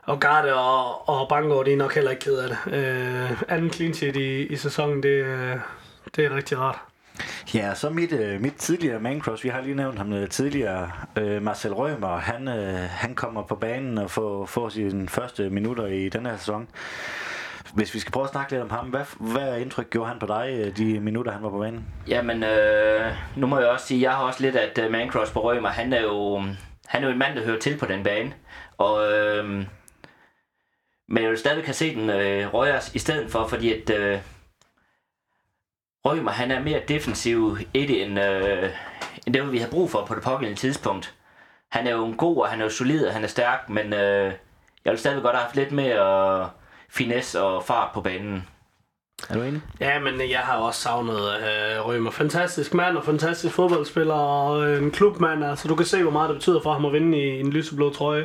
og Garde og, og Bangor, de er nok heller ikke ked af det. Uh, anden clean sheet i, i sæsonen, det, uh, det er rigtig rart. Ja, så mit, øh, mit tidligere mancross, vi har lige nævnt ham øh, tidligere, øh, Marcel Rømer, han, øh, han kommer på banen og får, får sine første minutter i den her sæson. Hvis vi skal prøve at snakke lidt om ham, hvad, hvad indtryk gjorde han på dig, øh, de minutter han var på banen? Jamen, øh, nu må jeg også sige, jeg har også lidt, at uh, Mancross på Rømer, han er jo han er jo en mand, der hører til på den bane. Og, øh, men jeg vil stadig kan se den øh, Røgers i stedet for, fordi at øh, Rømer, han er mere defensiv i det, end, øh, end det, vi har brug for på det pågældende tidspunkt. Han er jo en god, og han er jo solid, og han er stærk, men øh, jeg vil stadig godt have haft lidt mere finesse og fart på banen. Er du enig? Ja, men jeg har også savnet øh, Rømer. Fantastisk mand og fantastisk fodboldspiller og øh, en klubmand. Altså, du kan se, hvor meget det betyder for ham at vinde i en lyseblå trøje.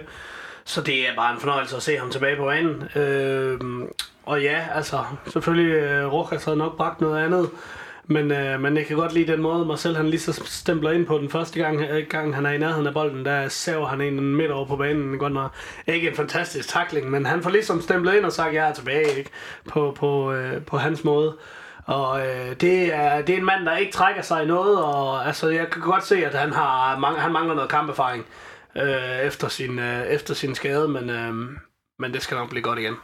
Så det er bare en fornøjelse at se ham tilbage på banen. Øh, og ja, altså, selvfølgelig, øh, Rokas havde nok bragt noget andet. Men, øh, men jeg kan godt lide den måde, Marcel han lige så stempler ind på den første gang, øh, gang han er i nærheden af bolden, der saver han en midt over på banen. Godt nok ikke en fantastisk takling, men han får ligesom stemplet ind og sagt, jeg er tilbage ikke? På, på, øh, på hans måde. Og øh, det, er, det er en mand, der ikke trækker sig i noget, og altså, jeg kan godt se, at han, har, han mangler noget kamperfaring øh, efter, sin, øh, efter sin skade, men, øh, men det skal nok blive godt igen.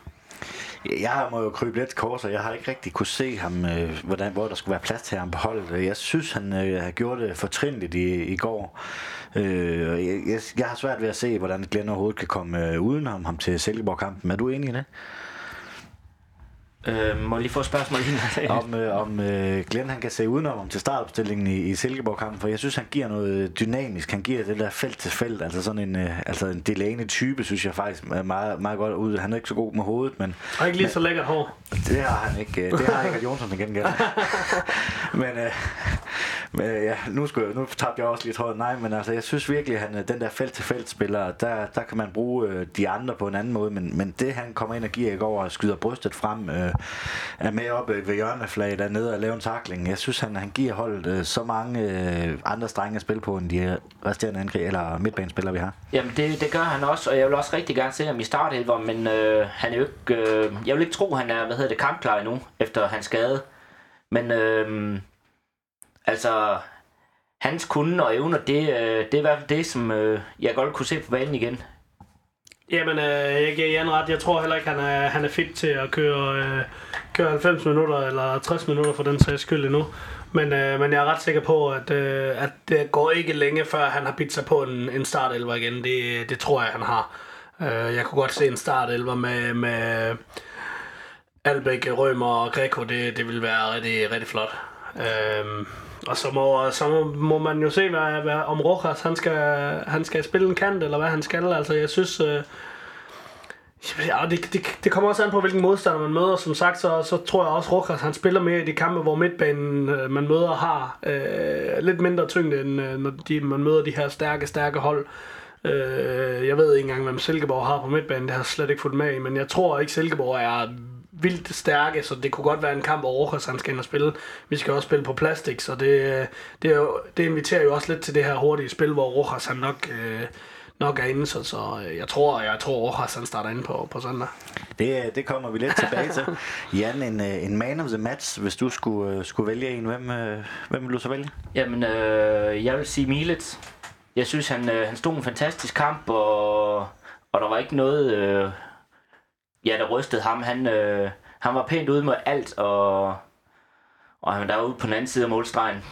Jeg må jo krybe lidt kors, og jeg har ikke rigtig kunne se ham, øh, hvordan, hvor der skulle være plads til ham på holdet. Jeg synes, han øh, har gjort det fortrinligt i, i går. Øh, jeg, jeg, jeg har svært ved at se, hvordan Glenn overhovedet kan komme øh, uden ham, ham til Silkeborg-kampen. Er du enig i det? Øh, må jeg lige få et spørgsmål lige Om, øh, om øh, Glenn han kan se udenom om til startopstillingen i, i Silkeborg-kampen, for jeg synes, han giver noget dynamisk. Han giver det der felt til felt, altså sådan en, øh, altså en Delaney-type, synes jeg faktisk er meget, meget godt ud. Han er ikke så god med hovedet, men... Og ikke lige men, så lækkert hår. Det har han ikke. Øh, det har ikke Jonsson igen igen. men, øh, men øh, ja, nu, skulle nu tabte jeg også lidt tråden. Nej, men altså, jeg synes virkelig, at han, øh, den der felt-til-felt-spiller, der, der kan man bruge øh, de andre på en anden måde, men, men det han kommer ind og giver i går og skyder brystet frem, øh, er med oppe øh, ved hjørneflaget dernede og laver en takling. Jeg synes, han, han giver holdet øh, så mange øh, andre strenge at spille på, end de resterende angreb eller midtbanespillere, vi har. Jamen, det, det gør han også, og jeg vil også rigtig gerne se ham i startelver, men øh, han er jo ikke, øh, jeg vil ikke tro, han er, hvad hedder det, kampklar endnu, efter hans skade. Men øh, altså, hans kunde og evner, det, øh, det er i hvert fald det, som øh, jeg godt kunne se på banen igen. Jamen, øh, jeg giver Jan ret. Jeg tror heller ikke, han er, han er fit til at køre, øh, køre 90 minutter eller 60 minutter for den sags skyld endnu. Men, øh, men jeg er ret sikker på, at, øh, at det går ikke længe, før han har bidt sig på en, en startelver igen. Det, det tror jeg, han har. Øh, jeg kunne godt se en startelver med, med Albæk, Rømer og Greco. Det, det vil være rigtig, rigtig flot. Øh, og så må, så må, må man jo se, hvad, hvad, om Rojas han skal, han skal spille en kant, eller hvad han skal. Altså, jeg synes... Øh, Ja, det, det, det kommer også an på, hvilken modstander man møder. Som sagt, så, så tror jeg også, Rojas han spiller mere i de kampe, hvor midtbanen øh, man møder har øh, lidt mindre tyngde, end øh, når de, man møder de her stærke, stærke hold. Øh, jeg ved ikke engang, hvem Silkeborg har på midtbanen. Det har jeg slet ikke fulgt med i. Men jeg tror ikke, Silkeborg er vildt stærke, så det kunne godt være en kamp, hvor Rojas han skal ind og spille. Vi skal også spille på plastik, så det, det, jo, det inviterer jo også lidt til det her hurtige spil, hvor Rojas han nok... Øh, nok er inde, så, så jeg tror, jeg tror Rojas han starter inde på, på søndag. Det, det kommer vi lidt tilbage til. Jan, en, en man of the match, hvis du skulle, skulle vælge en, hvem, hvem vil du så vælge? Jamen, øh, jeg vil sige Milets. Jeg synes, han, øh, han stod en fantastisk kamp, og, og der var ikke noget, øh, ja, der rystede ham. Han, øh, han var pænt ude med alt, og, og han var ude på den anden side af målstregen.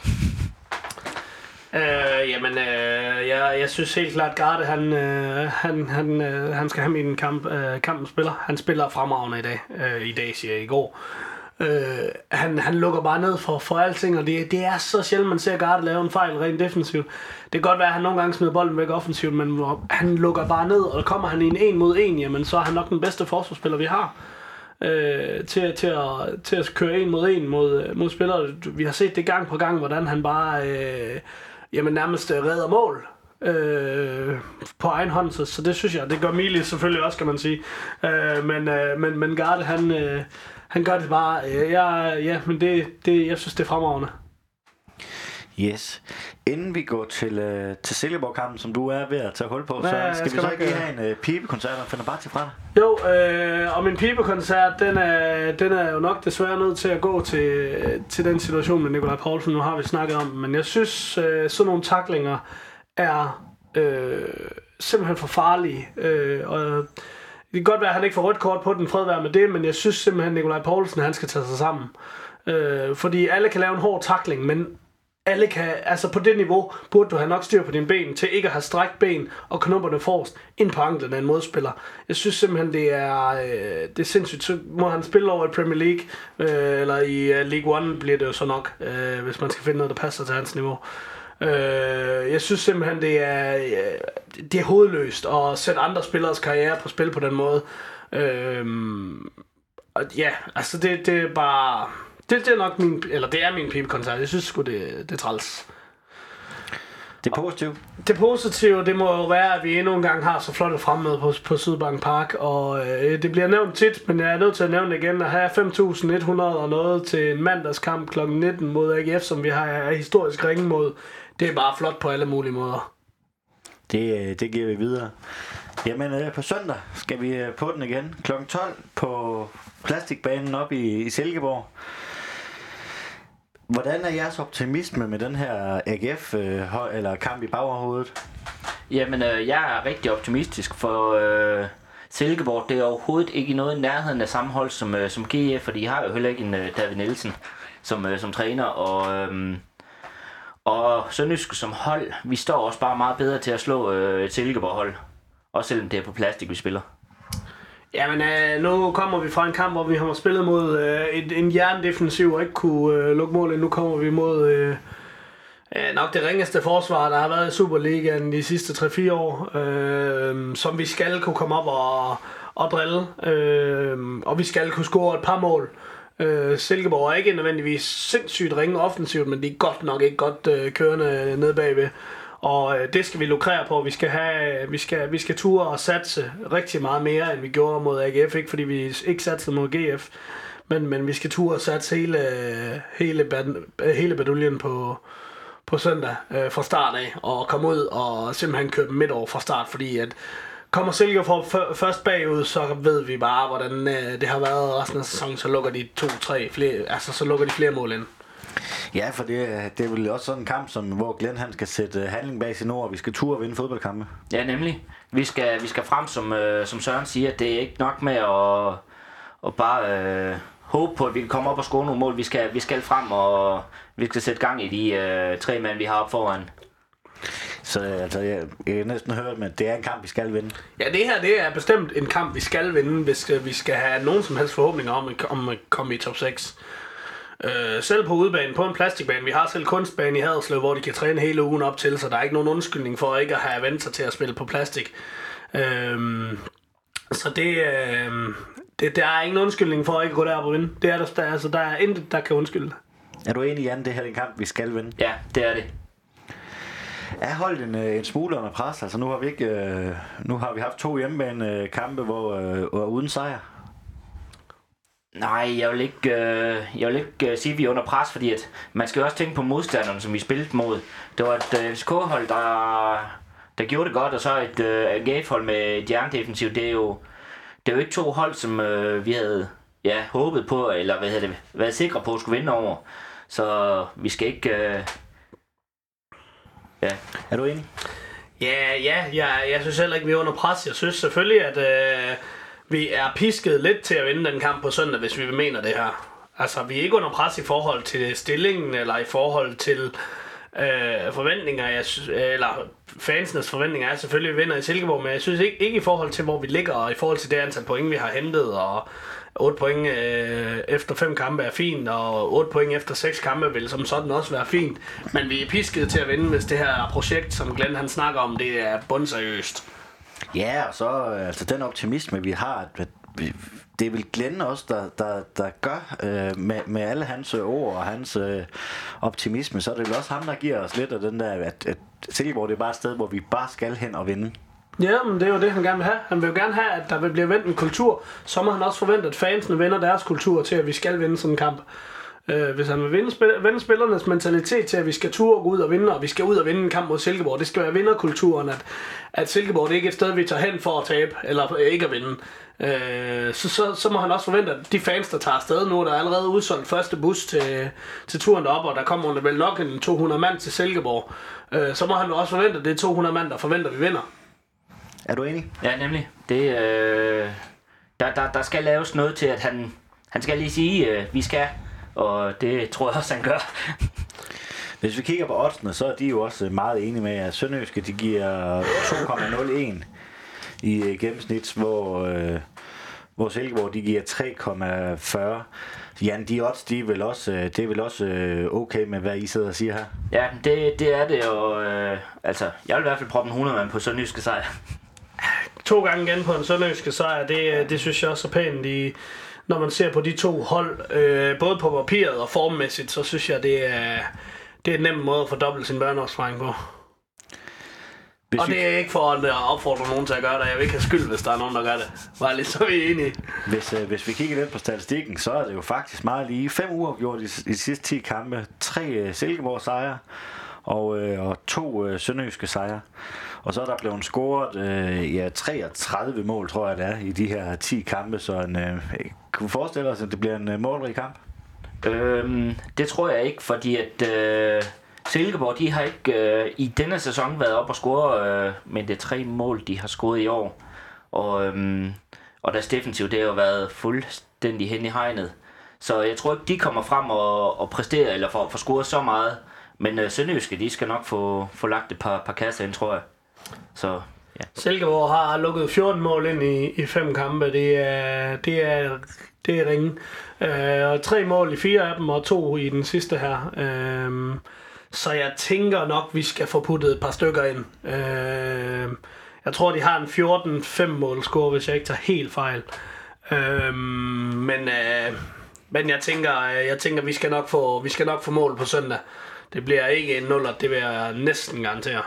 Øh, jamen, øh, jeg, jeg synes helt klart, Garde, han, øh, han, han, øh, han skal have min kamp, øh, kampen spiller. Han spiller fremragende i dag. Øh, I dag, siger jeg i går. Øh, Øh, han, han lukker bare ned for, for alting, og det, det er så sjældent, man ser Garde lave en fejl rent defensivt. Det kan godt være, at han nogle gange smider bolden væk offensivt, men han lukker bare ned, og kommer han i en en mod en, jamen så er han nok den bedste forsvarsspiller, vi har. Øh, til, til, at, til at køre en mod en mod, øh, mod spillere. Vi har set det gang på gang, hvordan han bare øh, jamen, nærmest øh, redder mål øh, på egen hånd, så, så det synes jeg, det gør Mili selvfølgelig også, kan man sige. Øh, men, øh, men, men Garde, han, øh, han gør det bare, øh, jeg, ja, men det, det, jeg synes, det er fremragende. Yes. Inden vi går til, øh, til Silkeborg-kampen, som du er ved at tage hul på, ja, så skal, skal vi så ikke have en øh, pibekoncert og finder bare til fra dig? Jo, øh, og min pibekoncert, den er, den er jo nok desværre nødt til at gå til, til den situation med Nikolaj Poulsen, nu har vi snakket om, men jeg synes, øh, sådan nogle taklinger er øh, simpelthen for farlige, øh, og det kan godt være, at han ikke får rødt kort på den, fred være med det, men jeg synes simpelthen, at Nikolaj Poulsen, han skal tage sig sammen. Øh, fordi alle kan lave en hård takling, men alle kan, altså på det niveau, burde du have nok styr på dine ben, til ikke at have strækt ben og knopperne forrest ind på anklen af en modspiller. Jeg synes simpelthen, det er, øh, det er sindssygt. Så må han spille over i Premier League, øh, eller i uh, League One bliver det jo så nok, øh, hvis man skal finde noget, der passer til hans niveau. Øh, jeg synes simpelthen, det er, øh, det er hovedløst at sætte andre spillers karriere på spil på den måde. Øh, og ja, altså det, det er bare det, det er nok min, eller det er min pibekoncert. Jeg synes sgu, det, det er træls. Det er positivt. Det positive, det må jo være, at vi endnu en gang har så flot et fremmøde på, på Sydbank Park, og øh, det bliver nævnt tit, men jeg er nødt til at nævne det igen, at have 5.100 og noget til en mandagskamp kl. 19 mod AGF, som vi har af historisk ringe mod, det er bare flot på alle mulige måder. Det, øh, det giver vi videre. Jamen, øh, på søndag skal vi øh, på den igen kl. 12 på plastikbanen op i, i Silkeborg. Hvordan er jeres optimisme med den her AGF øh, eller kamp i baghovedet? Jamen, øh, jeg er rigtig optimistisk, for øh, Silkeborg det er overhovedet ikke noget i nærheden af samme hold som, øh, som GF, for de har jo heller ikke en øh, David Nielsen som, øh, som træner, og, øh, og Sønderjysk som hold, vi står også bare meget bedre til at slå øh, et Silkeborg-hold, også selvom det er på plastik, vi spiller. Jamen, øh, nu kommer vi fra en kamp, hvor vi har spillet mod øh, et, en jerndefensiv og ikke kunne øh, lukke målet. Nu kommer vi mod øh, øh, nok det ringeste forsvar, der har været i Superligaen de sidste 3-4 år, øh, som vi skal kunne komme op og, og drille. Øh, og vi skal kunne score et par mål. Øh, Øh, Silkeborg er ikke nødvendigvis sindssygt ringe offensivt, men de er godt nok ikke godt øh, kørende ned bagved. Og øh, det skal vi lukrere på. Vi skal have, vi skal, vi skal ture og satse rigtig meget mere, end vi gjorde mod AGF. Ikke fordi vi ikke satsede mod GF, men, men vi skal ture og satse hele, hele, hele baduljen på, på søndag øh, fra start af. Og komme ud og simpelthen købe dem midt over fra start, fordi at kommer Silke for først bagud, så ved vi bare, hvordan øh, det har været resten af sæsonen, så lukker de to-tre flere, altså så lukker de flere mål ind. Ja, for det, det er vel også sådan en kamp, som, hvor Glenn han skal sætte øh, handling bag sin ord, og vi skal ture og vinde fodboldkampe. Ja, nemlig. Vi skal, vi skal frem, som, øh, som Søren siger, det er ikke nok med at, at bare øh, håbe på, at vi kan komme op og score nogle mål. Vi skal, vi skal frem, og vi skal sætte gang i de øh, tre mænd, vi har op foran. Så altså, jeg, jeg har næsten hørt, at det er en kamp, vi skal vinde. Ja, det her det er bestemt en kamp, vi skal vinde, hvis vi skal have nogen som helst forhåbninger om, om at komme i top 6. Øh, selv på udbanen, på en plastikbane. Vi har selv kunstbane i Haderslev, hvor de kan træne hele ugen op til, så der er ikke nogen undskyldning for ikke at have vendt sig til at spille på plastik. Øh, så det, øh, det, der er ingen undskyldning for at ikke gå derop og vinde. Det er der, der, altså, der er intet, der kan undskylde. Er du enig, Jan, det her er en kamp, vi skal vinde? Ja, det er det. Er holdt en, en smule under pres? Altså nu har vi ikke, øh, nu har vi haft to hjemmebane øh, kampe, hvor øh, uden sejr. Nej, jeg vil ikke, øh, jeg vil ikke øh, sige, at vi er under pres, fordi at man skal jo også tænke på modstanderne, som vi spillede mod. Det var et øh, FCK-hold, der, der gjorde det godt, og så et øh, AGF-hold med et jerndefensiv. Det er jo, det er jo ikke to hold, som øh, vi havde ja, håbet på, eller hvad hedder det, været sikre på at skulle vinde over. Så vi skal ikke... Øh, ja. Er du enig? Ja, ja, ja, jeg synes heller ikke, vi er under pres. Jeg synes selvfølgelig, at øh, vi er pisket lidt til at vinde den kamp på søndag, hvis vi mener det her. Altså, vi er ikke under pres i forhold til stillingen, eller i forhold til øh, forventninger, jeg eller fansenes forventninger er selvfølgelig, at vi vinder i Silkeborg, men jeg synes ikke, ikke i forhold til, hvor vi ligger, og i forhold til det antal point, vi har hentet, og 8 point øh, efter 5 kampe er fint, og 8 point efter 6 kampe vil som sådan også være fint. Men vi er pisket til at vinde, hvis det her projekt, som Glenn han snakker om, det er bundseriøst. Ja, og så øh, altså den optimisme, vi har, at vi, det er vel Glenn også, der, der, der gør øh, med, med alle hans øh, ord og hans øh, optimisme, så er det vel også ham, der giver os lidt af den der, at, at Silkeborg det er bare et sted, hvor vi bare skal hen og vinde. Ja, men det er jo det, han gerne vil have. Han vil jo gerne have, at der vil blive vendt en kultur. Så må han også forvente, at fansene vender deres kultur til, at vi skal vinde sådan en kamp. Øh, hvis han vil vinde, spil- vende spillernes mentalitet til, at vi skal ture gå ud og vinde, og vi skal ud og vinde en kamp mod Silkeborg, det skal være vinderkulturen, at, at Silkeborg det er ikke et sted, vi tager hen for at tabe, eller ikke at vinde. Øh, så, så, så må han også forvente, at de fans, der tager afsted nu, der er allerede udsolgt første bus til, til turen derop, og der kommer vel nok en 200 mand til Silkeborg. Øh, så må han også forvente, at det er 200 mand, der forventer, at vi vinder. Er du enig? Ja, nemlig. Det, øh, der, der, der skal laves noget til, at han, han skal lige sige, øh, vi skal, og det tror jeg også, han gør. Hvis vi kigger på oddsene, så er de jo også meget enige med, at Sønderjyske de giver 2,01 i øh, gennemsnit, hvor, øh, hvor Silkeborg de giver 3,40. Jan, de odds, de er vel også, øh, det er vel også øh, okay med, hvad I sidder og siger her? Ja, det, det er det, og øh, altså, jeg vil i hvert fald proppe en 100 mand på Sønderjyske sejr. To gange igen på en Sønderjyske sejr, det, det synes jeg også er pænt i, når man ser på de to hold, øh, både på papiret og formmæssigt, så synes jeg, det er, det er en nem måde at fordoble sin børneopsparing på. Hvis og det er ikke for at opfordre nogen til at gøre det. Jeg vil ikke have skyld, hvis der er nogen, der gør det. Bare lige så vi er enige. Hvis, øh, hvis vi kigger lidt på statistikken, så er det jo faktisk meget lige. Fem uger gjort i, i de sidste 10 kampe. Tre øh, Silkeborg sejre og, øh, og to øh, Sønderjyske sejre. Og så er der blevet scoret øh, ja, 33 mål, tror jeg det er, i de her 10 kampe. Så en, øh, kunne forestille os, at det bliver en øh, målrig kamp? Øhm, det tror jeg ikke, fordi at øh, Silkeborg, de har ikke øh, i denne sæson været op og score, øh, men det er tre mål, de har scoret i år. Og, øh, og deres defensiv, det har jo været fuldstændig hen i hegnet. Så jeg tror ikke, de kommer frem og, og præsterer, eller får, får scoret så meget. Men øh, Sønderjyske, de skal nok få, få lagt et par, par kasser ind, tror jeg. Så, ja. Silkeborg har lukket 14 mål ind i, i fem kampe. Det er, det er, det er ringe. Øh, og tre mål i fire af dem, og to i den sidste her. Øh, så jeg tænker nok, vi skal få puttet et par stykker ind. Øh, jeg tror, de har en 14-5 mål score, hvis jeg ikke tager helt fejl. Øh, men, øh, men jeg tænker, øh, jeg tænker, vi skal nok få, vi skal nok få mål på søndag. Det bliver ikke en nuller, det vil jeg næsten garantere.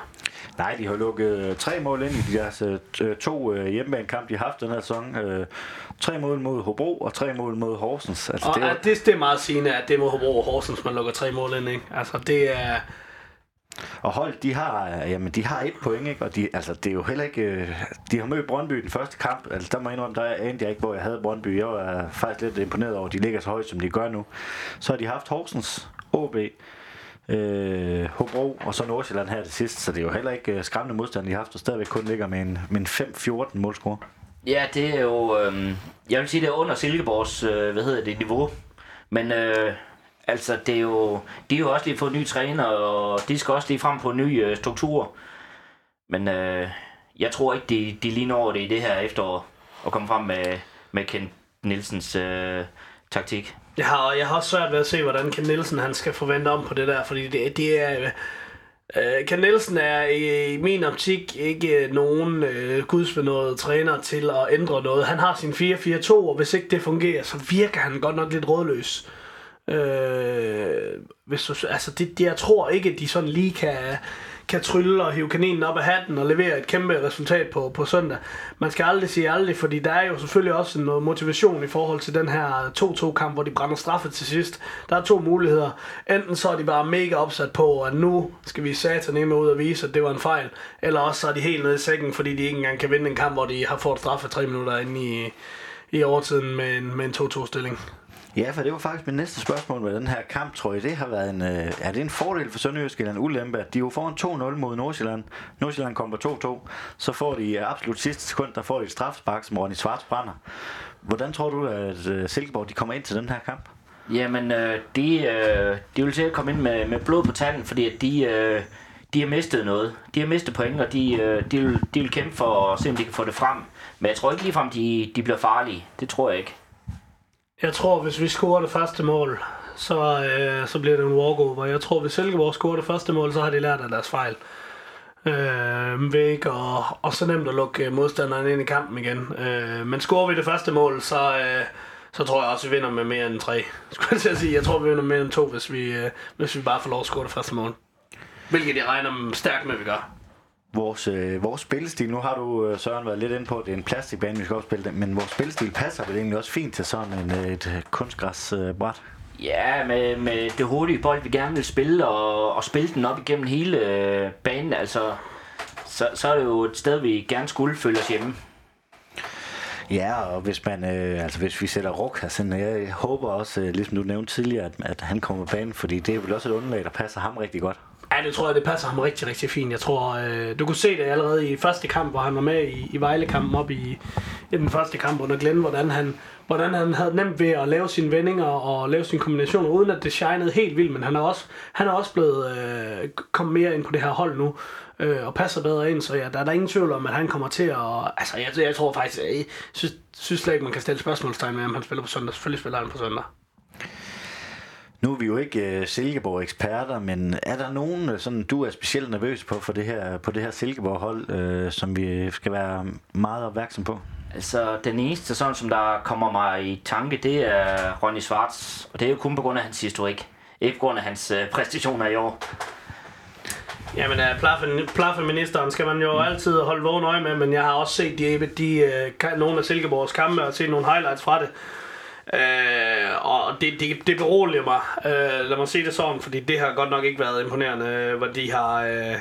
Nej, de har lukket tre mål ind i deres øh, to øh, hjemmebanekamp, de har haft den her sæson. Øh, tre mål mod Hobro og tre mål mod Horsens. Altså, og det, er, det, det er meget sigende, at det er mod Hobro og Horsens, man lukker tre mål ind. Ikke? Altså, det er... Og hold, de har, jamen, de har et point, ikke? og de, altså, det er jo heller ikke... De har mødt Brøndby den første kamp, altså der må jeg indrømme, der endte jeg ikke, hvor jeg havde Brøndby. Jeg var faktisk lidt imponeret over, at de ligger så højt, som de gør nu. Så har de haft Horsens, OB, øh, Hobro og så Nordsjælland her til sidst, så det er jo heller ikke øh, skræmmende modstand, de har haft, og stadigvæk kun ligger med en, med en 5-14 målscore. Ja, det er jo... Øh, jeg vil sige, det er under Silkeborgs, øh, hvad hedder det, niveau. Men øh, altså, det er jo... De har jo også lige fået nye træner, og de skal også lige frem på nye øh, strukturer. Men øh, jeg tror ikke, de, de lige når det i det her efterår, at komme frem med, med Kent Nielsens øh, taktik. Jeg har, jeg har også svært ved at se, hvordan Ken Nielsen han skal forvente om på det der, fordi det, det er... Øh, Ken Nielsen er i, i min optik ikke nogen øh, gudsbenået træner til at ændre noget. Han har sin 4-4-2, og hvis ikke det fungerer, så virker han godt nok lidt rådløs. Øh, hvis du, altså det, det, jeg tror ikke, at de sådan lige kan, kan trylle og hive kaninen op af hatten og levere et kæmpe resultat på, på søndag. Man skal aldrig sige aldrig, fordi der er jo selvfølgelig også noget motivation i forhold til den her 2-2-kamp, hvor de brænder straffet til sidst. Der er to muligheder. Enten så er de bare mega opsat på, at nu skal vi satan med ud og vise, at det var en fejl. Eller også så er de helt nede i sækken, fordi de ikke engang kan vinde en kamp, hvor de har fået straffe 3 minutter inde i, i overtiden med en, med en 2-2-stilling. Ja, for det var faktisk mit næste spørgsmål med den her kamp, tror jeg. Det har været en, øh, er det en fordel for Sønderjysk eller en ulempe, at de jo foran 2-0 mod Nordsjælland. Nordsjælland kommer på 2-2. Så får de øh, absolut sidste sekund, der får de et strafspark, som Ronny Svarts brænder. Hvordan tror du, at øh, Silkeborg de kommer ind til den her kamp? Jamen, øh, de, øh, de vil til at komme ind med, med blod på tanden, fordi at de, øh, de har mistet noget. De har mistet point, og de, øh, de, vil, de vil kæmpe for at se, om de kan få det frem. Men jeg tror ikke ligefrem, de, de bliver farlige. Det tror jeg ikke. Jeg tror, hvis vi scorer det første mål, så, øh, så bliver det en walkover. Jeg tror, hvis Silkeborg scorer det første mål, så har de lært af deres fejl. Øh, ved ikke og, og så nemt at lukke øh, modstanderen ind i kampen igen. Øh, men scorer vi det første mål, så, øh, så tror jeg også, vi vinder med mere end tre. Skulle jeg til at sige. Jeg tror, vi vinder med mere end to, hvis vi, øh, hvis vi bare får lov at score det første mål. Hvilket jeg regner stærkt med, at vi gør vores, øh, vores spillestil, nu har du, øh, Søren, været lidt inde på, at det er en plastikbane, vi skal opspille det, men vores spillestil passer vel egentlig også fint til sådan en, øh, et kunstgræsbræt? Øh, ja, med, med det hurtige bold, vi gerne vil spille, og, og spille den op igennem hele øh, banen, altså, så, så er det jo et sted, vi gerne skulle følge os hjemme. Ja, og hvis man, øh, altså hvis vi sætter Ruk her, sådan, jeg håber også, øh, ligesom du nævnte tidligere, at, at han kommer på banen, fordi det er vel også et underlag, der passer ham rigtig godt. Ja, det tror jeg, det passer ham rigtig, rigtig fint. Jeg tror, øh, du kunne se det allerede i første kamp, hvor han var med i, i Vejle-kampen op i, i den første kamp under Glenn, hvordan han, hvordan han havde nemt ved at lave sine vendinger og lave sine kombinationer, uden at det shinede helt vildt, men han er også, han er også blevet øh, kommet mere ind på det her hold nu, øh, og passer bedre ind, så ja, der er der ingen tvivl om, at han kommer til at... Altså, jeg, jeg tror faktisk, jeg synes, synes slet ikke, man kan stille spørgsmålstegn med, om han spiller på søndag. Selvfølgelig spiller han på søndag. Nu er vi jo ikke uh, Silkeborg-eksperter, men er der nogen, øh, sådan, du er specielt nervøs på for det her, på det her Silkeborg-hold, uh, som vi skal være meget opmærksom på? Altså, den eneste, sådan, som der kommer mig i tanke, det er Ronny Svarts. Og det er jo kun på grund af hans historik. Ikke på grund af hans uh, præstationer i år. Jamen, uh, plaffeministeren skal man jo altid holde vågen øje med, men jeg har også set de, de, uh, nogle af Silkeborgs kampe og set nogle highlights fra det. Øh, og det, det, det beroliger mig. Øh, lad mig se det sådan, fordi det har godt nok ikke været imponerende, hvad de har... Øh,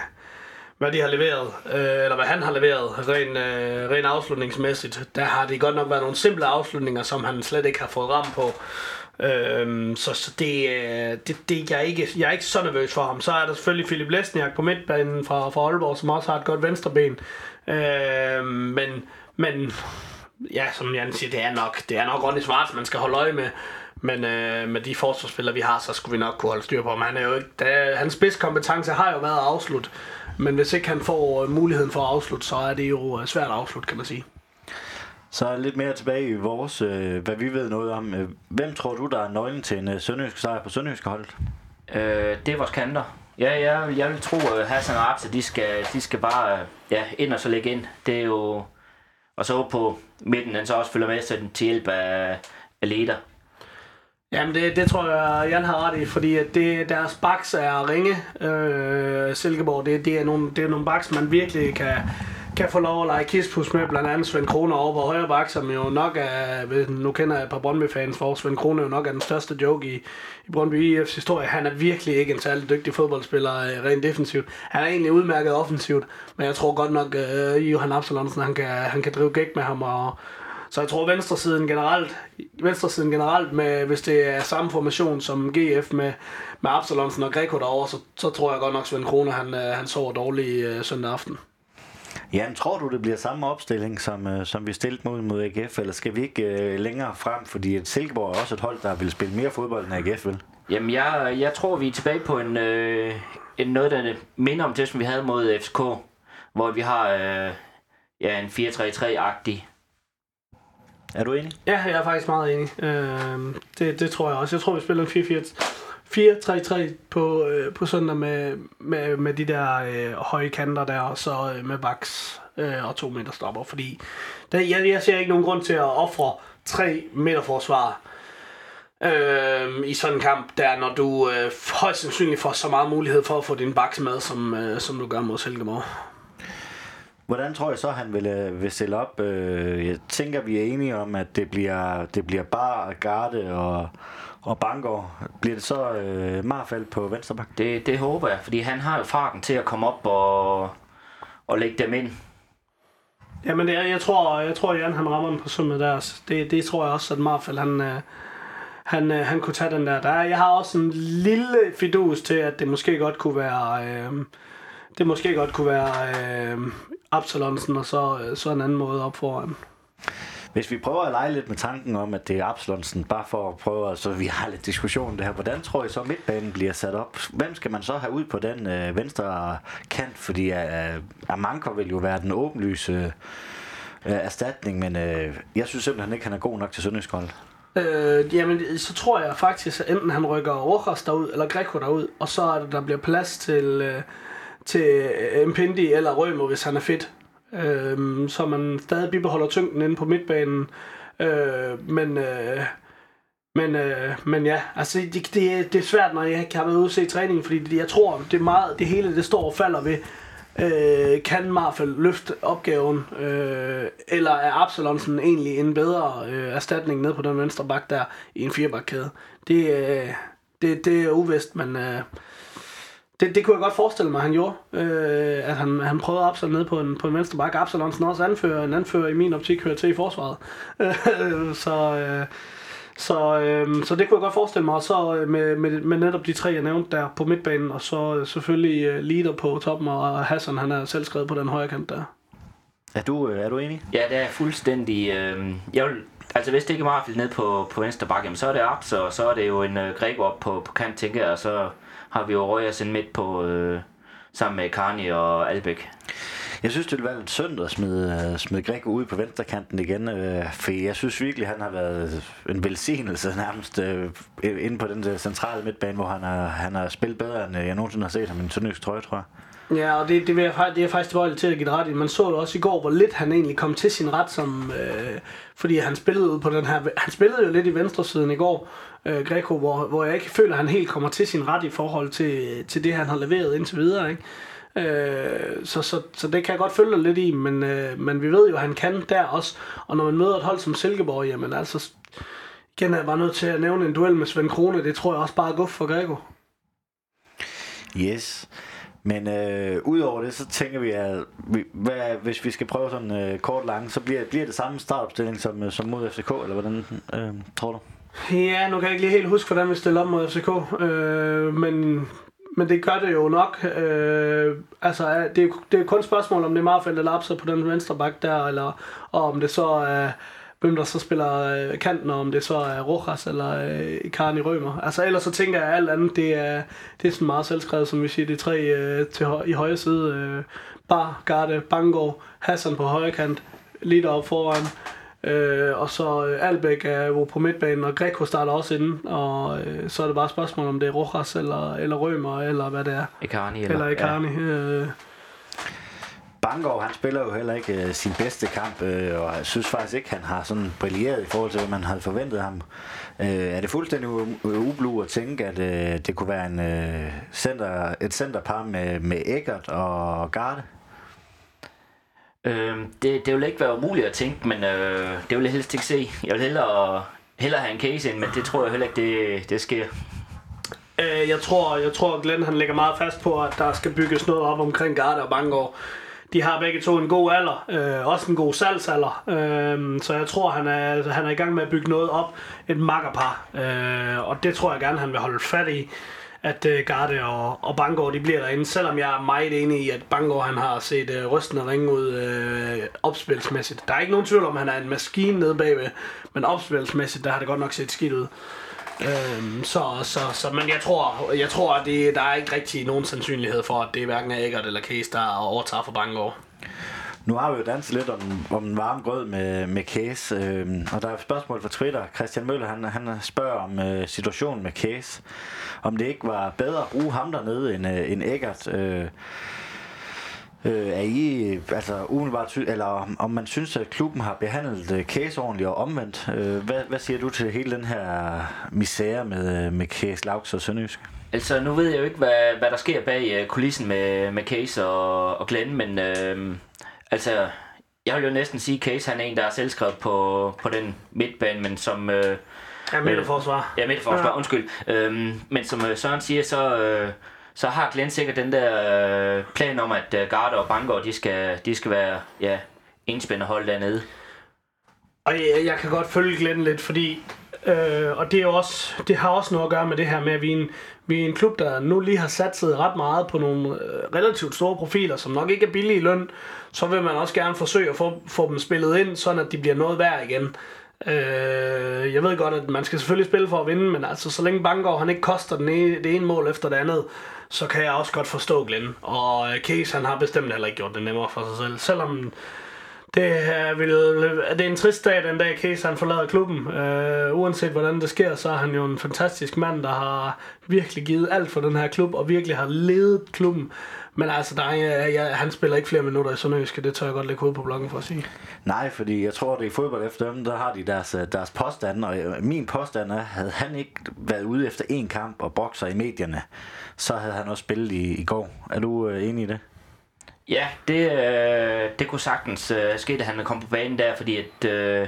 hvad de har leveret, øh, eller hvad han har leveret, ren, øh, ren afslutningsmæssigt. Der har det godt nok været nogle simple afslutninger, som han slet ikke har fået ram på. Øhm, så så det, øh, det, det jeg, er ikke, jeg er ikke så nervøs for ham. Så er der selvfølgelig Philip Lesniak på midtbanen fra, fra Aalborg, som også har et godt venstreben. Øhm, men, men ja, som Jan siger, det er nok, det er nok Ronny Svarts, man skal holde øje med. Men øh, med de forsvarsspillere, vi har, så skulle vi nok kunne holde styr på ham. Han er jo ikke, der, hans spidskompetence har jo været at afslutte. Men hvis ikke han får øh, muligheden for at afslutte, så er det jo øh, svært at afslutte, kan man sige. Så lidt mere tilbage i vores, øh, hvad vi ved noget om. Øh, hvem tror du, der er nøglen til en sønderjysk sejr på sønderjysk holdet? Øh, det er vores kanter. Ja, jeg, jeg vil tro, at Hassan og Abse, de skal, de skal bare ja, ind og så lægge ind. Det er jo og så på midten, han så også følger med til, til hjælp af, af leder. Jamen det, det tror jeg, Jan har ret i, fordi det, deres baks er ringe. Øh, Silkeborg, det, det, er nogle, det er nogle baks, man virkelig kan, kan få lov at lege kispus med, blandt andet Svend Kroner over på højre bak, som jo nok er, nu kender jeg et par Brøndby-fans for, Svend Kroner jo nok er den største joke i, i Brøndby IF's historie. Han er virkelig ikke en særlig dygtig fodboldspiller øh, rent defensivt. Han er egentlig udmærket offensivt, men jeg tror godt nok, øh, at uh, Johan Absalonsen, han kan, han kan drive gæk med ham, og så jeg tror venstresiden generelt, venstresiden generelt med, hvis det er samme formation som GF med, med Absalonsen og Greco derovre, så, så tror jeg godt nok, at Svend Kroner han, øh, han sover dårligt øh, søndag aften. Jan, tror du, det bliver samme opstilling, som, øh, som vi stillede mod, mod AGF, eller skal vi ikke øh, længere frem? Fordi Silkeborg er også et hold, der vil spille mere fodbold end AGF vil. Jamen, jeg, jeg tror, vi er tilbage på en, øh, en noget, der minder om det, som vi havde mod FCK, hvor vi har øh, ja, en 4-3-3-agtig Er du enig? Ja, jeg er faktisk meget enig. Øh, det, det tror jeg også. Jeg tror, vi spiller en 4-4 4-3-3 på, øh, på søndag med, med, med de der øh, høje kanter der, og så øh, med baks øh, og to meter stopper. Fordi der, jeg, jeg ser ikke nogen grund til at ofre tre meter forsvar øh, i sådan en kamp, der når du øh, højst sandsynligt får så meget mulighed for at få din baks med, som, øh, som du gør mod Silkeborg. Hvordan tror jeg så, han vil, øh, vil stille op? Øh, jeg tænker, vi er enige om, at det bliver, det bliver bare Garde og, og Bangor. Bliver det så øh, Marfald på venstre bak? Det, det håber jeg, fordi han har jo farten til at komme op og, og lægge dem ind. Jamen, det er, jeg tror, jeg tror, Jan han rammer den på sømmet der. Det, det tror jeg også, at Marfald han, øh, han, øh, han kunne tage den der. der. er- Jeg har også en lille fidus til, at det måske godt kunne være... Øh, det måske godt kunne være øh, Absalonsen, og så, øh, så en anden måde op foran. Hvis vi prøver at lege lidt med tanken om, at det er Absalonsen, bare for at prøve, så vi har lidt diskussion det her. Hvordan tror I så, midtbanen bliver sat op? Hvem skal man så have ud på den øh, venstre kant? Fordi øh, Amanko vil jo være den åbenlyse øh, erstatning, men øh, jeg synes simpelthen ikke, han er god nok til Sønderjyskhold. Øh, jamen, så tror jeg faktisk, at enten han rykker Rojas derud, eller Greco derud, og så er det, der bliver plads til, øh, til øh, Mpindi eller Rømer, hvis han er fedt. Øh, så man stadig bibeholder tyngden inde på midtbanen. Øh, men, øh, men, øh, men ja, altså det, det, det er svært, når jeg ikke har været ude og se træningen, fordi jeg tror, det er meget, det hele det står og falder ved, øh, kan Marfel løfte opgaven, øh, eller er Absalonsen egentlig en bedre øh, erstatning ned på den venstre bak der i en firebakkæde? Det, øh, det, det er uvist, men øh, det, det kunne jeg godt forestille mig, han gjorde. Øh, at han, han prøvede Absalon ned på en, på en venstre bak. Absalonsen er også anfører, en anfører i min optik hører til i forsvaret. Øh, så, øh, så, øh, så det kunne jeg godt forestille mig. Og så øh, med, med, med netop de tre, jeg nævnte der på midtbanen, og så øh, selvfølgelig øh, leader på toppen, og Hassan, han er selv skrevet på den højre kant der. Er du, er du enig? Ja, det er fuldstændig... Øh, jeg vil, altså, hvis det ikke er Marfald ned på, på venstre bakke, så er det Abs, og så er det jo en øh, Grego op på, på kant, tænker jeg, og så har vi jo Røgers ind midt på... Øh, sammen med Karni og Albæk. Jeg synes, det ville være lidt synd at smide, øh, smide Greco ud på venstrekanten igen, øh, for jeg synes virkelig, han har været en velsignelse nærmest øh, inde på den der centrale midtbane, hvor han har, han har spillet bedre, end øh, jeg nogensinde har set ham i en sønderjysk trøje, tror jeg. Ja, og det, det, vil jeg, det er jeg faktisk tilbøjelig til at give det ret i. Man så jo også i går, hvor lidt han egentlig kom til sin ret, som, øh, fordi han spillede på den her... Han spillede jo lidt i venstresiden i går, øh, Greco, hvor, hvor jeg ikke føler, at han helt kommer til sin ret i forhold til, til det, han har leveret indtil videre. Ikke? Øh, så, så, så det kan jeg godt følge lidt i, men, øh, men vi ved jo, at han kan der også. Og når man møder et hold som Silkeborg, jamen altså... Igen er jeg bare nødt til at nævne en duel med Svend Krone. Det tror jeg også bare er guf for Greco. Yes. Men øh, udover det, så tænker vi, at vi, hvad, hvis vi skal prøve sådan øh, kort lang, så bliver, bliver det samme startopstilling som, øh, som mod FCK, eller hvordan øh, tror du? Ja, nu kan jeg ikke lige helt huske, hvordan vi stiller op mod FCK, øh, men, men det gør det jo nok. Øh, altså, det er, det er kun et spørgsmål, om det er Marfeldt eller Lapser på den venstre bak der, eller og om det så er, hvem der så spiller øh, kanten, og om det så er Rojas eller øh, Karni Rømer. Altså, ellers så tænker jeg, at alt andet, det er, det er sådan meget selvskrevet, som vi siger, det er tre øh, til, hø- i højre side. Øh, Bar, Garde, Bangor, Hassan på højre kant, lidt op foran, Øh, og så øh, Albæk er jo på midtbanen, og Greco starter også inden, og øh, så er det bare et spørgsmål, om det er Rojas eller, eller Rømer, eller hvad det er. Icarni. Eller Icarni. Ja. Øh, Bangor, han spiller jo heller ikke øh, sin bedste kamp, øh, og jeg synes faktisk ikke, han har sådan brilleret i forhold til, hvad man havde forventet ham. Øh, er det fuldstændig u- ublu at tænke, at øh, det kunne være en, øh, center, et centerpar med, med Eggert og Garde? Øh, det, det ville ikke være umuligt at tænke, men øh, det ville jeg helst ikke se. Jeg vil hellere, hellere have en case ind, men det tror jeg heller ikke, det, det sker. øh, jeg tror, jeg tror Glenn han lægger meget fast på, at der skal bygges noget op omkring Garda og Bangor. De har begge to en god alder, øh, også en god salgsalder, øh, så jeg tror, han er, han er i gang med at bygge noget op, et makkerpar, øh, og det tror jeg gerne, han vil holde fat i, at øh, Garde og, og Bangor, de bliver derinde, selvom jeg er meget enig i, at Bangor, han har set øh, rystende ringe ud øh, opspilsmæssigt. Der er ikke nogen tvivl om, at han er en maskine nede bagved, men opspilsmæssigt, der har det godt nok set skidt ud. Øhm, så, så, så, men jeg tror, jeg tror at det, der er ikke rigtig nogen sandsynlighed for, at det er hverken Eggert eller Case, der overtager for Bangor. Nu har vi jo danset lidt om, om en varm grød med, med Case, øh, og der er et spørgsmål fra Twitter. Christian Møller, han, han spørger om øh, situationen med Case. Om det ikke var bedre at bruge ham dernede end, øh, end Eggert. Øh, Øh, er I, altså umiddelbart, sy- eller om, om man synes, at klubben har behandlet øh, Case ordentligt og omvendt? Øh, hvad, hvad siger du til hele den her misære med, øh, med Case, Lauks og Sønderjysk? Altså, nu ved jeg jo ikke, hvad, hvad der sker bag øh, kulissen med, med Case og, og Glenn, men øh, altså, jeg vil jo næsten sige, at Case han er en, der er selvskrevet på, på den midtbane, men som... Uh, Ja, midterforsvar. Ja, midterforsvar, Ja. undskyld. Øhm, men som uh, Søren siger, så, øh, så har Glenn sikkert den der øh, plan om, at uh, Garde og Bangor, de skal, de skal være ja, enspændende hold dernede. Og jeg, jeg kan godt følge Glenn lidt, fordi... Øh, og det, er også, det har også noget at gøre med det her med, at vi er, en, vi er en klub, der nu lige har satset ret meget på nogle øh, relativt store profiler, som nok ikke er billige i løn. Så vil man også gerne forsøge at få, få dem spillet ind, sådan at de bliver noget værd igen. Øh, jeg ved godt, at man skal selvfølgelig spille for at vinde, men altså så længe Bangor han ikke koster den ene, det ene mål efter det andet, så kan jeg også godt forstå Glenn. Og øh, Case han har bestemt heller ikke gjort det nemmere for sig selv, selvom det er, vil, det er en trist dag, den dag Case han forlader klubben. Øh, uanset hvordan det sker, så er han jo en fantastisk mand, der har virkelig givet alt for den her klub, og virkelig har ledet klubben. Men altså, der er, ja, han spiller ikke flere minutter i Sønderjyske, det tør jeg godt lægge hovedet på blokken for at sige. Nej, fordi jeg tror, det er i fodbold efter dem, der har de deres, øh, deres påstand, og øh, min påstand er, havde han ikke været ude efter en kamp og bokser i medierne, så havde han også spillet i, i går. Er du øh, enig i det? Ja, det, øh, det kunne sagtens øh, ske, at han kom på banen der, fordi at øh,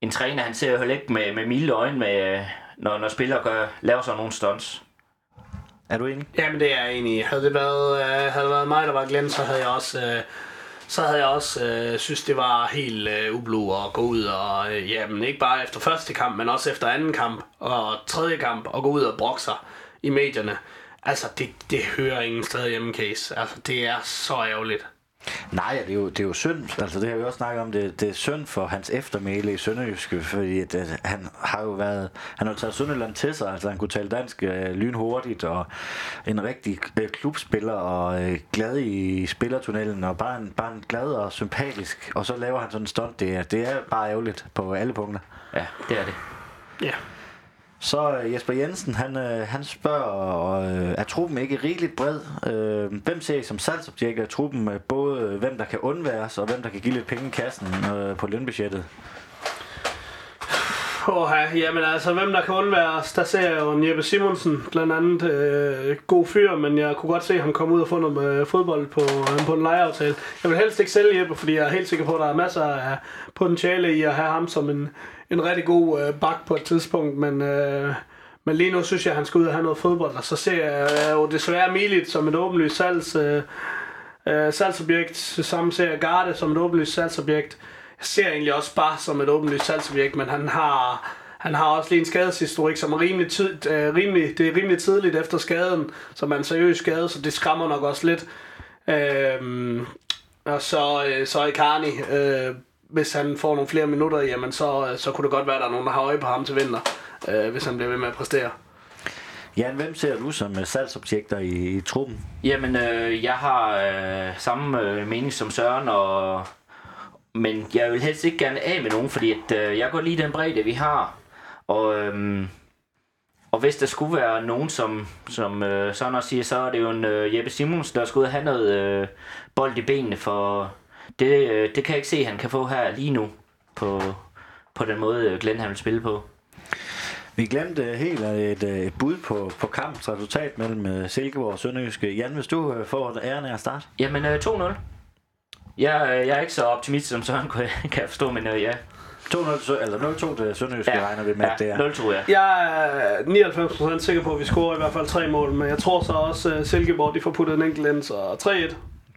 en træner, han ser jo heller ikke med, med milde øjne, med, når, når spillere gør, laver sådan nogle stunts. Er du enig? Jamen det er jeg enig i. Havde det været, øh, havde det været mig, der var Glenn, så havde jeg også... Øh, så havde jeg også øh, synes, det var helt øh, ublu at gå ud og, øh, jamen ikke bare efter første kamp, men også efter anden kamp og tredje kamp og gå ud og brokke sig i medierne. Altså, det, det hører ingen sted hjemme, Case. Altså, det er så ærgerligt. Nej, det er, jo, det er jo synd, altså det har vi også snakket om, det, det er synd for hans eftermæle i Sønderjyske, fordi at, at han har jo været, han har jo taget Sønderland til sig, altså han kunne tale dansk øh, lynhurtigt, og en rigtig øh, klubspiller, og øh, glad i spillertunnelen, og bare en, bare en glad og sympatisk, og så laver han sådan en stunt, det er, det er bare ærgerligt på alle punkter. Ja, det er det. Ja. Så øh, Jesper Jensen, han, øh, han spørger, øh, er truppen ikke rigeligt bred? Øh, hvem ser I som salgsobjekt af truppen? Øh, Både øh, hvem der kan undværes, og hvem der kan give lidt penge i kassen øh, på lønbudgettet? Åh, jamen altså, hvem der kan undværes, der ser jeg jo Jeppe Simonsen, blandt andet øh, god fyr, men jeg kunne godt se ham komme ud og få noget øh, fodbold på, øh, på en lejeaftale. Jeg vil helst ikke sælge Jeppe, fordi jeg er helt sikker på, at der er masser af potentiale i at have ham som en, en rigtig god øh, bak på et tidspunkt, men, øh, men lige nu synes jeg, at han skal ud og have noget fodbold, og så ser jeg jo desværre Milit som et åbenlyst salgs, øh, øh, salgsobjekt, samme ser jeg Garde som et åbenlyst salgsobjekt. Jeg ser egentlig også bare som et åbenlyst salgsobjekt, men han har, han har også lige en skadeshistorik, som er rimelig, tid, øh, rimelig, det er rimelig tidligt efter skaden, som er en seriøs skade, så det skræmmer nok også lidt. Øhm, og så, øh, så Icarni, øh, hvis han får nogle flere minutter, jamen så, så kunne det godt være, at der er nogen, der har øje på ham til vinter, øh, hvis han bliver ved med at præstere. Jan, hvem ser du som øh, salgsobjekter i, i truppen? Jamen, øh, jeg har øh, samme øh, mening som Søren, og, men jeg vil helst ikke gerne af med nogen, fordi at, øh, jeg går lige den bredde, vi har. Og, øh, og hvis der skulle være nogen, som, som øh, Søren også siger, så er det jo en øh, Jeppe Simonsen, der ud og have noget øh, bold i benene, for det, øh, det kan jeg ikke se, han kan få her lige nu, på, på den måde øh, Glenn han vil spille på. Vi glemte helt et, øh, et bud på, på kampens resultat mellem øh, Silkeborg og Sønderjyske. Jan, hvis du øh, får æren af at starte. Jamen, øh, 2-0. Jeg, øh, jeg er ikke så optimistisk som Søren, kan jeg- forstå, men øh, ja. 2-0 til Sø- eller 0-2 til Sønderjyske ja. regner vi med, at det ja, er. 0-2, ja. Jeg er 99% sikker på, at vi scorer i hvert fald tre mål, men jeg tror så også, at Silkeborg de får puttet en enkelt ind, så 3-1.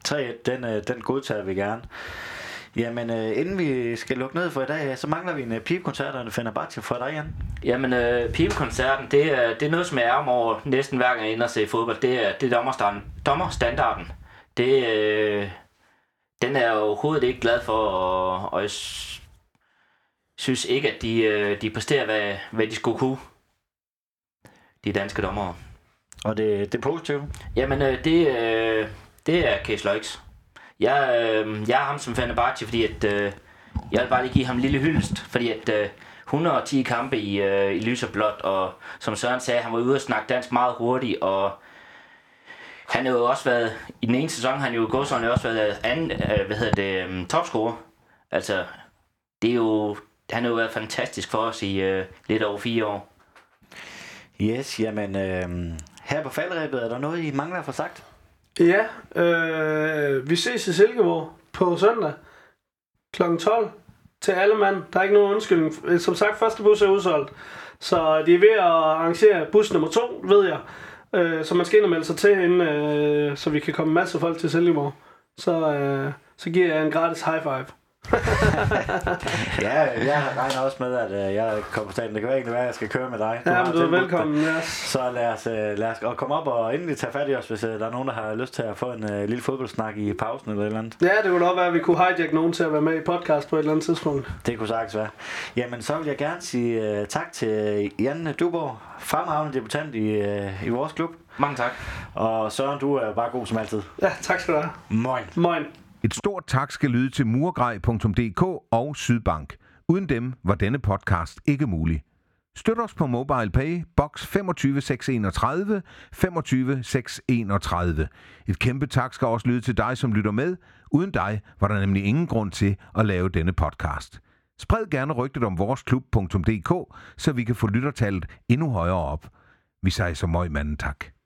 3-1, den, øh, den godtager vi gerne. Jamen, øh, inden vi skal lukke ned for i dag, så mangler vi en øh, pipkoncert og en Fenerbahce fra dig, Jan. Jamen, øh, pibekoncerten, det er, det er noget, som jeg er om over næsten hver gang jeg ender og se fodbold. Det er, det er dommerstanden. dommerstandarden. Det, øh, den er jeg overhovedet ikke glad for, og, og jeg synes ikke, at de, øh, de præsterer, hvad, hvad de skulle kunne. De danske dommere. Og det, det er positivt. Jamen, øh, det, øh, det er Case Loix. Jeg, jeg er ham som Fenerbahce, fordi at, jeg vil bare lige give ham en lille hyldest, fordi at øh, 110 kampe i, i lys og blåt, og som Søren sagde, han var ude og snakke dansk meget hurtigt, og han har jo også været, i den ene sæson, han jo i godsøjne også været anden, øh, hvad hedder det, um, topscorer. Altså, det er jo, han har jo været fantastisk for os i øh, lidt over fire år. Yes, jamen øh, her på faldrebet, er der noget, I mangler at få sagt? Ja, øh, vi ses i Silkeborg på søndag kl. 12 til alle mand. Der er ikke nogen undskyldning. Som sagt, første bus er udsolgt. Så de er ved at arrangere bus nummer to, ved jeg. Øh, så man skal ind og melde sig til, inden, øh, så vi kan komme masser af folk til Silkeborg. Så, øh, så giver jeg en gratis high five. ja, jeg regner også med, at øh, jeg kommer på staten. Det kan egentlig være, at jeg skal køre med dig. Ja, har men du er velkommen. Yes. Så lad os, øh, lad os og komme op og endelig tage fat i os, hvis øh, der er nogen, der har lyst til at få en øh, lille fodboldsnak i pausen eller et eller andet. Ja, det kunne godt være, at vi kunne hijack nogen til at være med i podcast på et eller andet tidspunkt. Det kunne sagtens være. Jamen, så vil jeg gerne sige uh, tak til Jan Duborg, fremragende debutant i, uh, i vores klub. Mange tak. Og Søren, du er bare god som altid. Ja, tak skal du have. Moin. Moin. Et stort tak skal lyde til murgrej.dk og Sydbank. Uden dem var denne podcast ikke mulig. Støt os på MobilePay, box 25631, 25631. Et kæmpe tak skal også lyde til dig, som lytter med. Uden dig var der nemlig ingen grund til at lave denne podcast. Spred gerne rygtet om voresklub.dk, så vi kan få lyttertallet endnu højere op. Vi siger så møg manden tak.